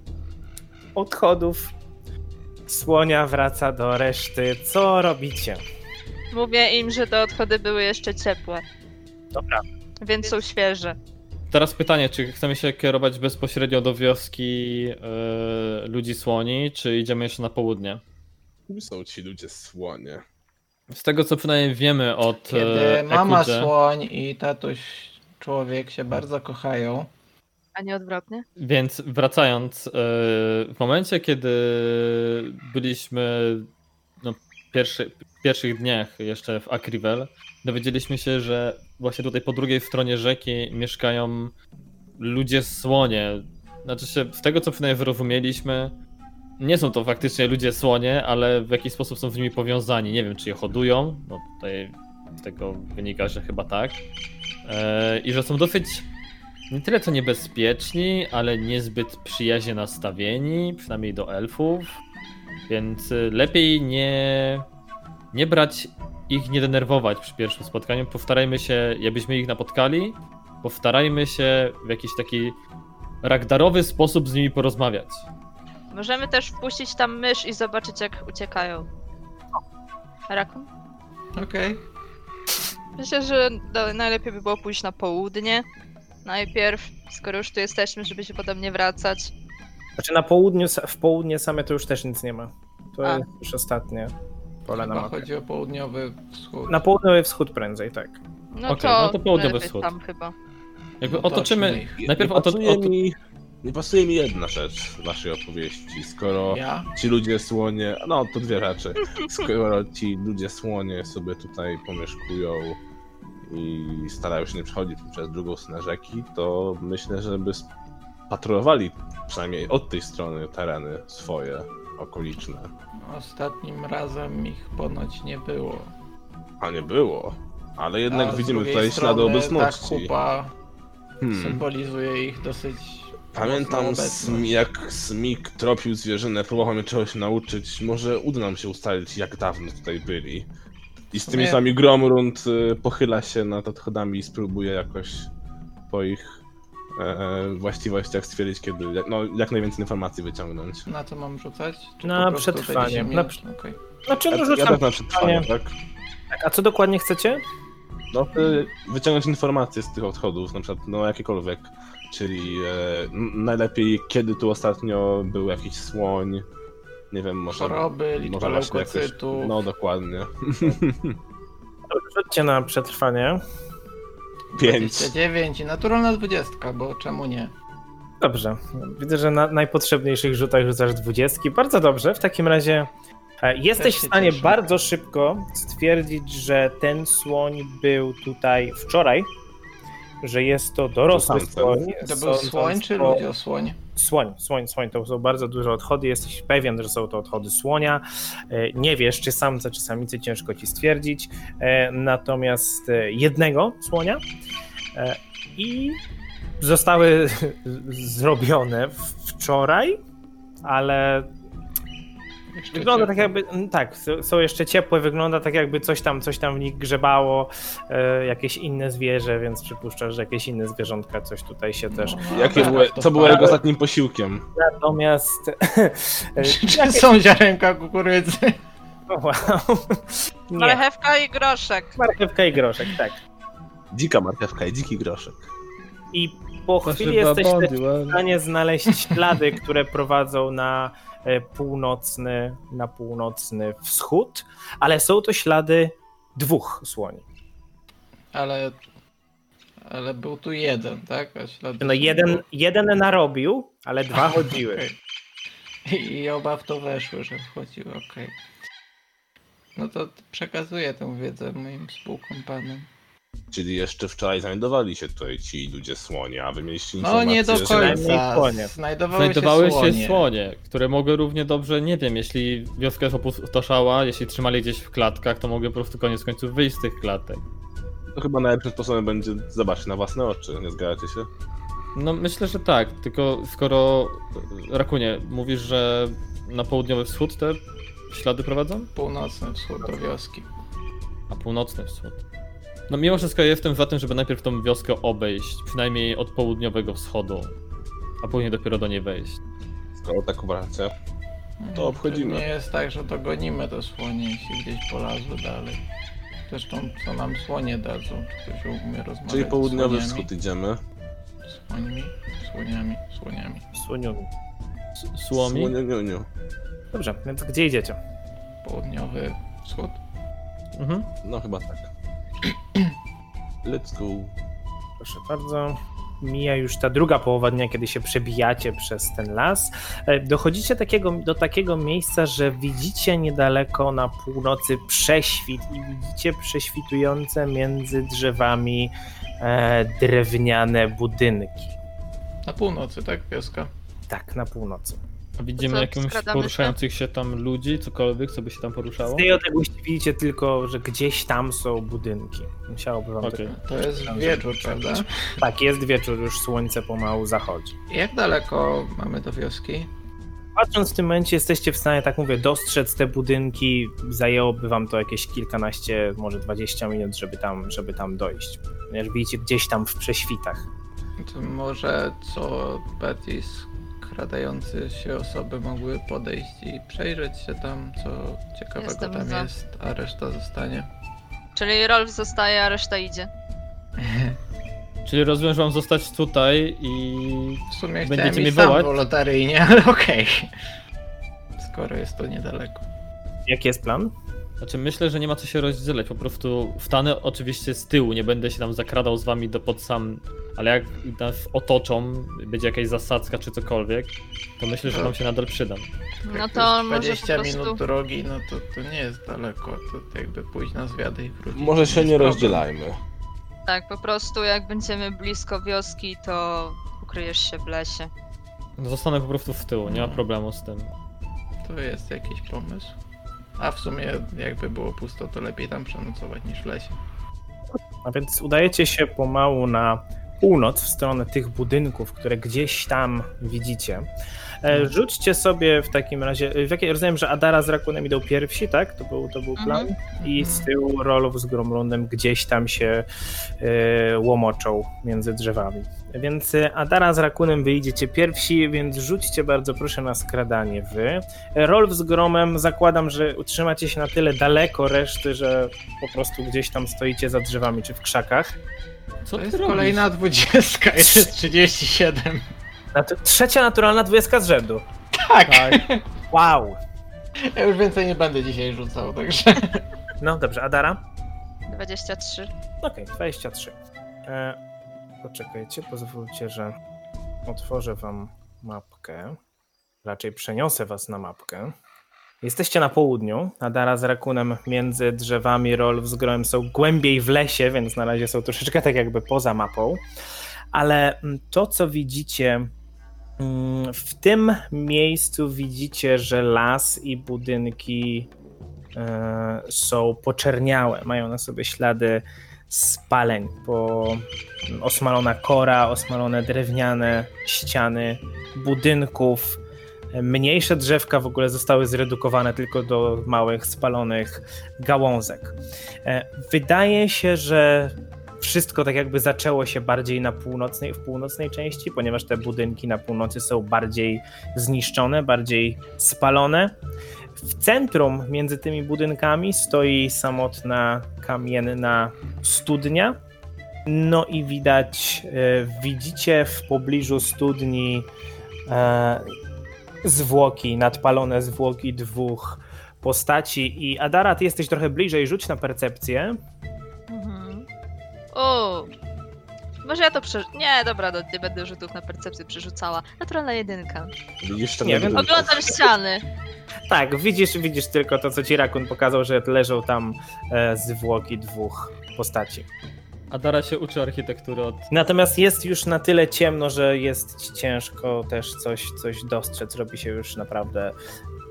odchodów. Słonia wraca do reszty. Co robicie? Mówię im, że te odchody były jeszcze ciepłe, Dobra. więc są świeże. Teraz pytanie, czy chcemy się kierować bezpośrednio do wioski e, ludzi słoni, czy idziemy jeszcze na południe? Kim są ci ludzie słonie? Z tego co przynajmniej wiemy od Kiedy e, mama Ekudze, słoń i tatuś człowiek się bardzo kochają, A nie odwrotnie? Więc wracając, e, w momencie kiedy byliśmy no, pierwszy, w pierwszych dniach jeszcze w Akrivel, dowiedzieliśmy się, że właśnie tutaj po drugiej stronie rzeki mieszkają ludzie słonie, Znaczy się, z tego co przynajmniej wyrozumieliśmy, nie są to faktycznie ludzie słonie, ale w jakiś sposób są z nimi powiązani. Nie wiem, czy je hodują, no tutaj z tego wynika, że chyba tak. E, I że są dosyć nie tyle co niebezpieczni, ale niezbyt przyjaźnie nastawieni, przynajmniej do elfów. Więc y, lepiej nie, nie brać ich, nie denerwować przy pierwszym spotkaniu. Postarajmy się, jakbyśmy ich napotkali, postarajmy się w jakiś taki ragdarowy sposób z nimi porozmawiać. Możemy też wpuścić tam mysz i zobaczyć, jak uciekają. Rakun? Okej. Myślę, że najlepiej by było pójść na południe. Najpierw, skoro już tu jesteśmy, żeby się potem nie wracać. Znaczy na południu, w południe same to już też nic nie ma. To A. jest już ostatnie pole na Chyba mapie. chodzi o południowy wschód. Na południowy wschód prędzej, tak. No Okej, to, no to południowy lepiej wschód. tam chyba. Jakby Otoczmy otoczymy. ich. Najpierw nie, oto, pasuje oto, mi, nie pasuje mi jedna rzecz w waszej opowieści. Skoro Ja? ci ludzie słonie, no to dwie rzeczy. Skoro ci ludzie słonie sobie tutaj pomieszkują i starają się nie przechodzić przez drugą stronę rzeki, to myślę, żeby patrolowali przynajmniej od tej strony tereny swoje okoliczne. Ostatnim razem ich ponoć nie było. A nie było. Ale jednak A widzimy tutaj strony ślady Ta obecności. kupa Hmm. symbolizuje ich dosyć Pamiętam, sm- jak Smik tropił zwierzynę, próbował mnie czegoś nauczyć. Może uda nam się ustalić, jak dawno tutaj byli. I z tymi sami Gromrund y, pochyla się nad odchodami i spróbuje jakoś po ich e, właściwościach stwierdzić, kiedy, jak, no, jak najwięcej informacji wyciągnąć. Na co mam rzucać? Czy Na przetrwanie. 10 Na Okej. Znaczy, Ja, no ja rzucam też na przetrwanie, tak? Tak, a co dokładnie chcecie? No, y, wyciągnąć informacje z tych odchodów, na przykład, no jakiekolwiek. Czyli e, najlepiej, kiedy tu ostatnio był jakiś słoń, nie wiem, może... Choroby, liczba jakoś... leukocytów. No, dokładnie. Rzućcie na przetrwanie. Pięć. 29 i naturalna 20, bo czemu nie? Dobrze. Widzę, że na najpotrzebniejszych rzutach rzucasz dwudziestki. Bardzo dobrze. W takim razie e, jesteś w stanie cieszę. bardzo szybko stwierdzić, że ten słoń był tutaj wczoraj, że jest to dorosły To słoń. To był słoń czy po- ludzie słoń? Słoń, słoń, słoń. To są bardzo duże odchody. Jesteś pewien, że są to odchody słonia. E, Nie wiesz, czy samce, czy samicy, ciężko ci stwierdzić. E, Natomiast e, jednego słonia i zostały zrobione wczoraj, ale Jeszcze wygląda tak jakby, mm, tak, są jeszcze ciepłe, wygląda tak jakby coś tam, coś tam w nich grzebało, e, jakieś inne zwierzę, więc przypuszczasz, że jakieś inne zwierzątka coś tutaj się też... No, Jakie tak, były, to co było jego ostatnim posiłkiem? Natomiast... e, Czy są ziarenka kukurydzy? Wow. Nie, Marchewka i groszek. marchewka i groszek, tak. Dzika marchewka i dziki groszek. I po chwili jesteś też w stanie znaleźć ślady, które prowadzą na północny, na północny wschód, ale są to ślady dwóch słoni. Ale... Ale był tu jeden, tak? No jeden, jeden narobił, ale dwa chodziły. I, oba w to weszły, że wchodziły, okej. No to przekazuję tę wiedzę moim współkompanom. Czyli jeszcze wczoraj znajdowali się tutaj ci ludzie słonie, a wy mieliście No nie do końca. słonie. Znajdowały, Znajdowały się się słonie. słonie, które mogły równie dobrze, nie wiem, jeśli wioska jest opustoszała, jeśli trzymali gdzieś w klatkach, to mogły po prostu koniec końców wyjść z tych klatek. To chyba najlepszym sposobem będzie zobaczyć na własne oczy, nie zgadzacie się? No myślę, że tak, tylko skoro Rakunie, mówisz, że na południowy wschód te ślady prowadzą? Północny wschód do wioski. A północny wschód. No mimo wszystko jestem za tym, żeby najpierw tą wioskę obejść, przynajmniej od południowego wschodu, a później dopiero do niej wejść. Skoro tak uważacie. To obchodzimy. Nie jest tak, że dogonimy te słonie, jeśli gdzieś polazły dalej. Zresztą co nam słonie dadzą? Czy ktoś umie rozmawiać Czyli południowy słoniami? wschód idziemy. Słońmi? Słoniami, słoniami. Słoniumi. S- Słomi? Słonioniuniu. Dobrze, więc gdzie idziecie? Południowy wschód? Mhm. No chyba tak. Let's go. Proszę bardzo. Mija już ta druga połowa dnia, kiedy się przebijacie przez ten las. E, Dochodzicie takiego, do takiego miejsca, że widzicie niedaleko na północy prześwit i widzicie prześwitujące między drzewami e, drewniane budynki. Na północy, tak? Wioska. Tak, na północy. A widzimy jakąś się? poruszających się tam ludzi, cokolwiek, co by się tam Z poruszało? tej odległości widzicie tylko, że gdzieś tam są budynki. Musiałoby wam Okej. to... To jest wieczór, prawda? Tak, jest wieczór, już słońce pomału zachodzi. Jak daleko mamy do wioski? Patrząc w tym momencie jesteście w stanie, tak mówię, dostrzec te budynki. Zajęłoby wam to jakieś kilkanaście, może 20 minut, żeby tam, żeby tam dojść. Ponieważ widzicie gdzieś tam w prześwitach. To może co Betty skradające się osoby mogły podejść i przejrzeć się tam, co ciekawego Jestem tam za. jest, a reszta zostanie. Czyli Rolf zostaje, a reszta idzie. Czyli rozumiem, że mam zostać tutaj i W sumie Będziecie chciałem mnie iść sam wołać? ale okej. Skoro jest to niedaleko. Jaki jest plan? Znaczy myślę, że nie ma co się rozdzielać, po prostu wstanę oczywiście z tyłu, nie będę się tam zakradał z wami do pod sam, ale jak nas otoczą, będzie jakaś zasadzka czy cokolwiek, to myślę, że wam się nadal przydam. No to może 20 po prostu... minut drogi, no to, to nie jest daleko. To jakby pójść na zwiady i wrócić. Może się nie rozdzielajmy. Tak, po prostu jak będziemy blisko wioski, to ukryjesz się w lesie. No, Zostanę po prostu w tyłu, nie ma problemu z tym. To jest jakiś pomysł. A w sumie jakby było pusto, to lepiej tam przenocować niż w lesie. A więc udajecie się pomału na północ, w stronę tych budynków, które gdzieś tam widzicie. E, Rzućcie sobie w takim razie, w jakiej rozumiem, że Adara z Rakunem idą pierwsi, tak? To był, to był plan? I z tyłu Rolow z Gromlundem gdzieś tam się e, łomoczą między drzewami. Więc e, Adara z Rakunem wyjdziecie pierwsi, więc rzućcie bardzo proszę na skradanie wy. Rolf z Gromem zakładam, że utrzymacie się na tyle daleko reszty, że po prostu gdzieś tam stoicie za drzewami czy w krzakach. Co To ty jest robisz? kolejna dwudziestka, jest 37. Nat- trzecia naturalna dwudziestka z rzędu. Tak! Tak, Wow! Ja już więcej nie będę dzisiaj rzucał, także. No dobrze, Adara? 23. Okej, 23. E, poczekajcie, pozwólcie, że otworzę wam mapkę. Raczej przeniosę was na mapkę. Jesteście na południu. Adara z Rakunem między drzewami, Rolf z Groem są głębiej w lesie, więc na razie są troszeczkę tak jakby poza mapą. Ale mm, to, co widzicie w tym miejscu, widzicie, że las i budynki e, są poczerniałe, mają na sobie ślady spaleń, po osmalona kora, osmalone drewniane ściany budynków. Mniejsze drzewka w ogóle zostały zredukowane tylko do małych spalonych gałązek. E, Wydaje się, że wszystko tak jakby zaczęło się bardziej na północnej, w północnej części, ponieważ te budynki na północy są bardziej zniszczone, bardziej spalone. W centrum między tymi budynkami stoi samotna kamienna studnia. No i widać, e, widzicie w pobliżu studni e, zwłoki, nadpalone zwłoki dwóch postaci. I Adara, ty jesteś trochę bliżej, rzuć na percepcję. Mhm. O! Może ja to prze... Nie, dobra, no, nie będę rzutów na percepcję przerzucała. Naturalna jedynka. Widzisz ten Nie wiem? Oglądam ściany. Tak, widzisz, widzisz tylko to, co ci Rakun pokazał, że leżą tam e, zwłoki dwóch postaci. Adara się uczy architektury od... Natomiast jest już na tyle ciemno, że jest ci ciężko też coś, coś dostrzec. Robi się już naprawdę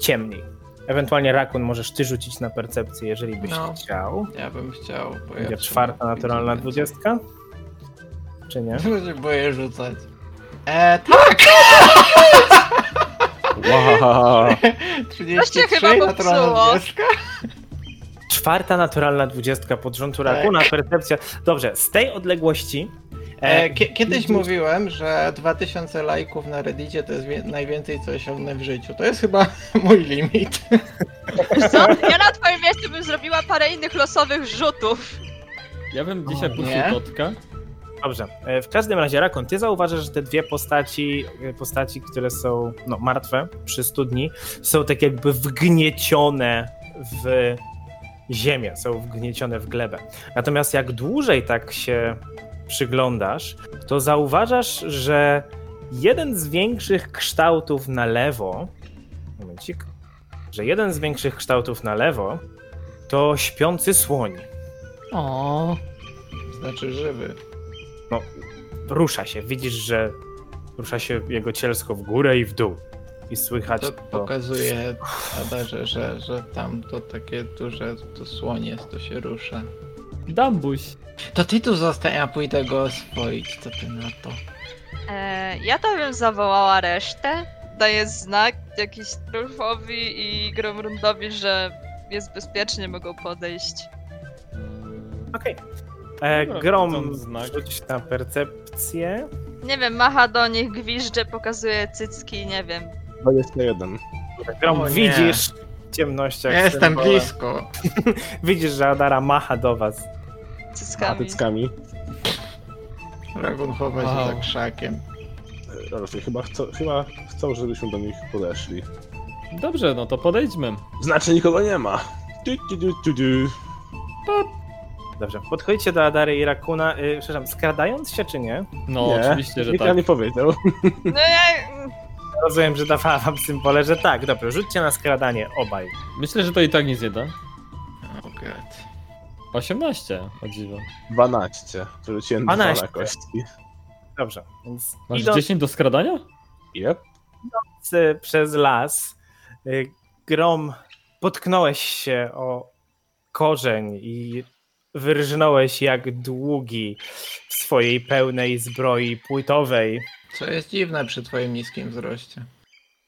ciemniej. Ewentualnie Rakun możesz ty rzucić na percepcję, jeżeli byś No. chciał. Ja bym chciał. Bo ja Będzie sumie czwarta naturalna dwudziestka? Czy nie? się boję rzucać. E, tak! Wow. 33 chyba naturalna dwudziestka. Czwarta naturalna dwudziestka pod rządu Tak. Rakuna, percepcja. Dobrze, z tej odległości. E, kie- kiedyś mówiłem, że 2000 lajków na Reddicie to jest najwięcej, co osiągnę w życiu. To jest chyba mój limit. Co? Ja na twoim miejscu bym zrobiła parę innych losowych rzutów. Ja bym dzisiaj puścił nie? Totka. Dobrze. E, W każdym razie, Rakon, ty zauważasz, że te dwie postaci, e, postaci, które są no, martwe przy studni, są tak jakby wgniecione w ziemię, są wgniecione w glebę. Natomiast jak dłużej tak się przyglądasz, to zauważasz, że jeden z większych kształtów na lewo, momencik, że jeden z większych kształtów na lewo to śpiący słoń. O. Znaczy żywy. rusza się. Widzisz, że Rusza się jego cielsko w górę i w dół. I słychać To to. pokazuje Adarze, że, że tam to takie duże to słonie to się rusza. Dambuś. To ty tu zostań, a pójdę go oswoić, co ty na to? E, ja to bym zawołała resztę. Daję znak jakiś Trulfowi i Gromrundowi, że jest bezpiecznie, mogą podejść. Okej. E, Dobra, Grom, widząc znak. rzuć na percepcję. Nie wiem, macha do nich, gwizdże, pokazuje cycki, nie wiem. 21. Grom, widzisz ciemnościach. Ja jestem blisko. Widzisz, że Adara macha do was. Cyckami. Patyckami. Dragon chowa się Wow. za krzakiem. Raczej chyba chcą, chyba chcą, żebyśmy do nich podeszli. Dobrze, no to podejdźmy. Znaczy nikogo nie ma. Du, du, du, du, du. Dobrze. Podchodzicie do Adary i Rakuna, y, przepraszam, skradając się czy nie? No, nie, oczywiście, że nikt tak. nie powiedział. No ja... Rozumiem, że dawała wam symbole, że tak. Dobrze, rzućcie na skradanie obaj. Myślę, że to i tak nic nie da. Oh god. 18, o dziwo. 12. Wyrzuciłem 2 12. na kości. Dobrze, więc Masz idąc 10 do skradania? Yep. y, przez las, y, Grom, potknąłeś się o korzeń i wyrżnąłeś jak długi w swojej pełnej zbroi płytowej. Co jest dziwne przy twoim niskim wzroście.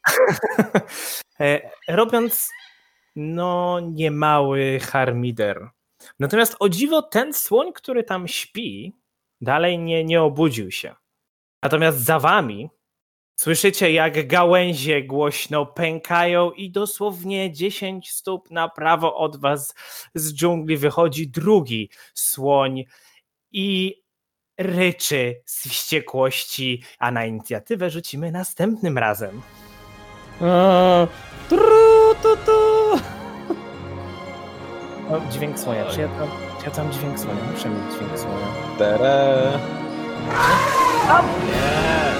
E, robiąc no niemały harmider. Natomiast o dziwo ten słoń, który tam śpi, dalej nie, nie obudził się. Natomiast za wami słyszycie jak gałęzie głośno pękają i dosłownie 10 stóp na prawo od was z dżungli wychodzi drugi słoń i ryczy z wściekłości, a na inicjatywę rzucimy następnym razem. A, tru, tu, tu. O, dźwięk słonia. Czy ja tam, czy ja tam dźwięk słonia? Muszę mieć dźwięk słonia. Tere. Nie!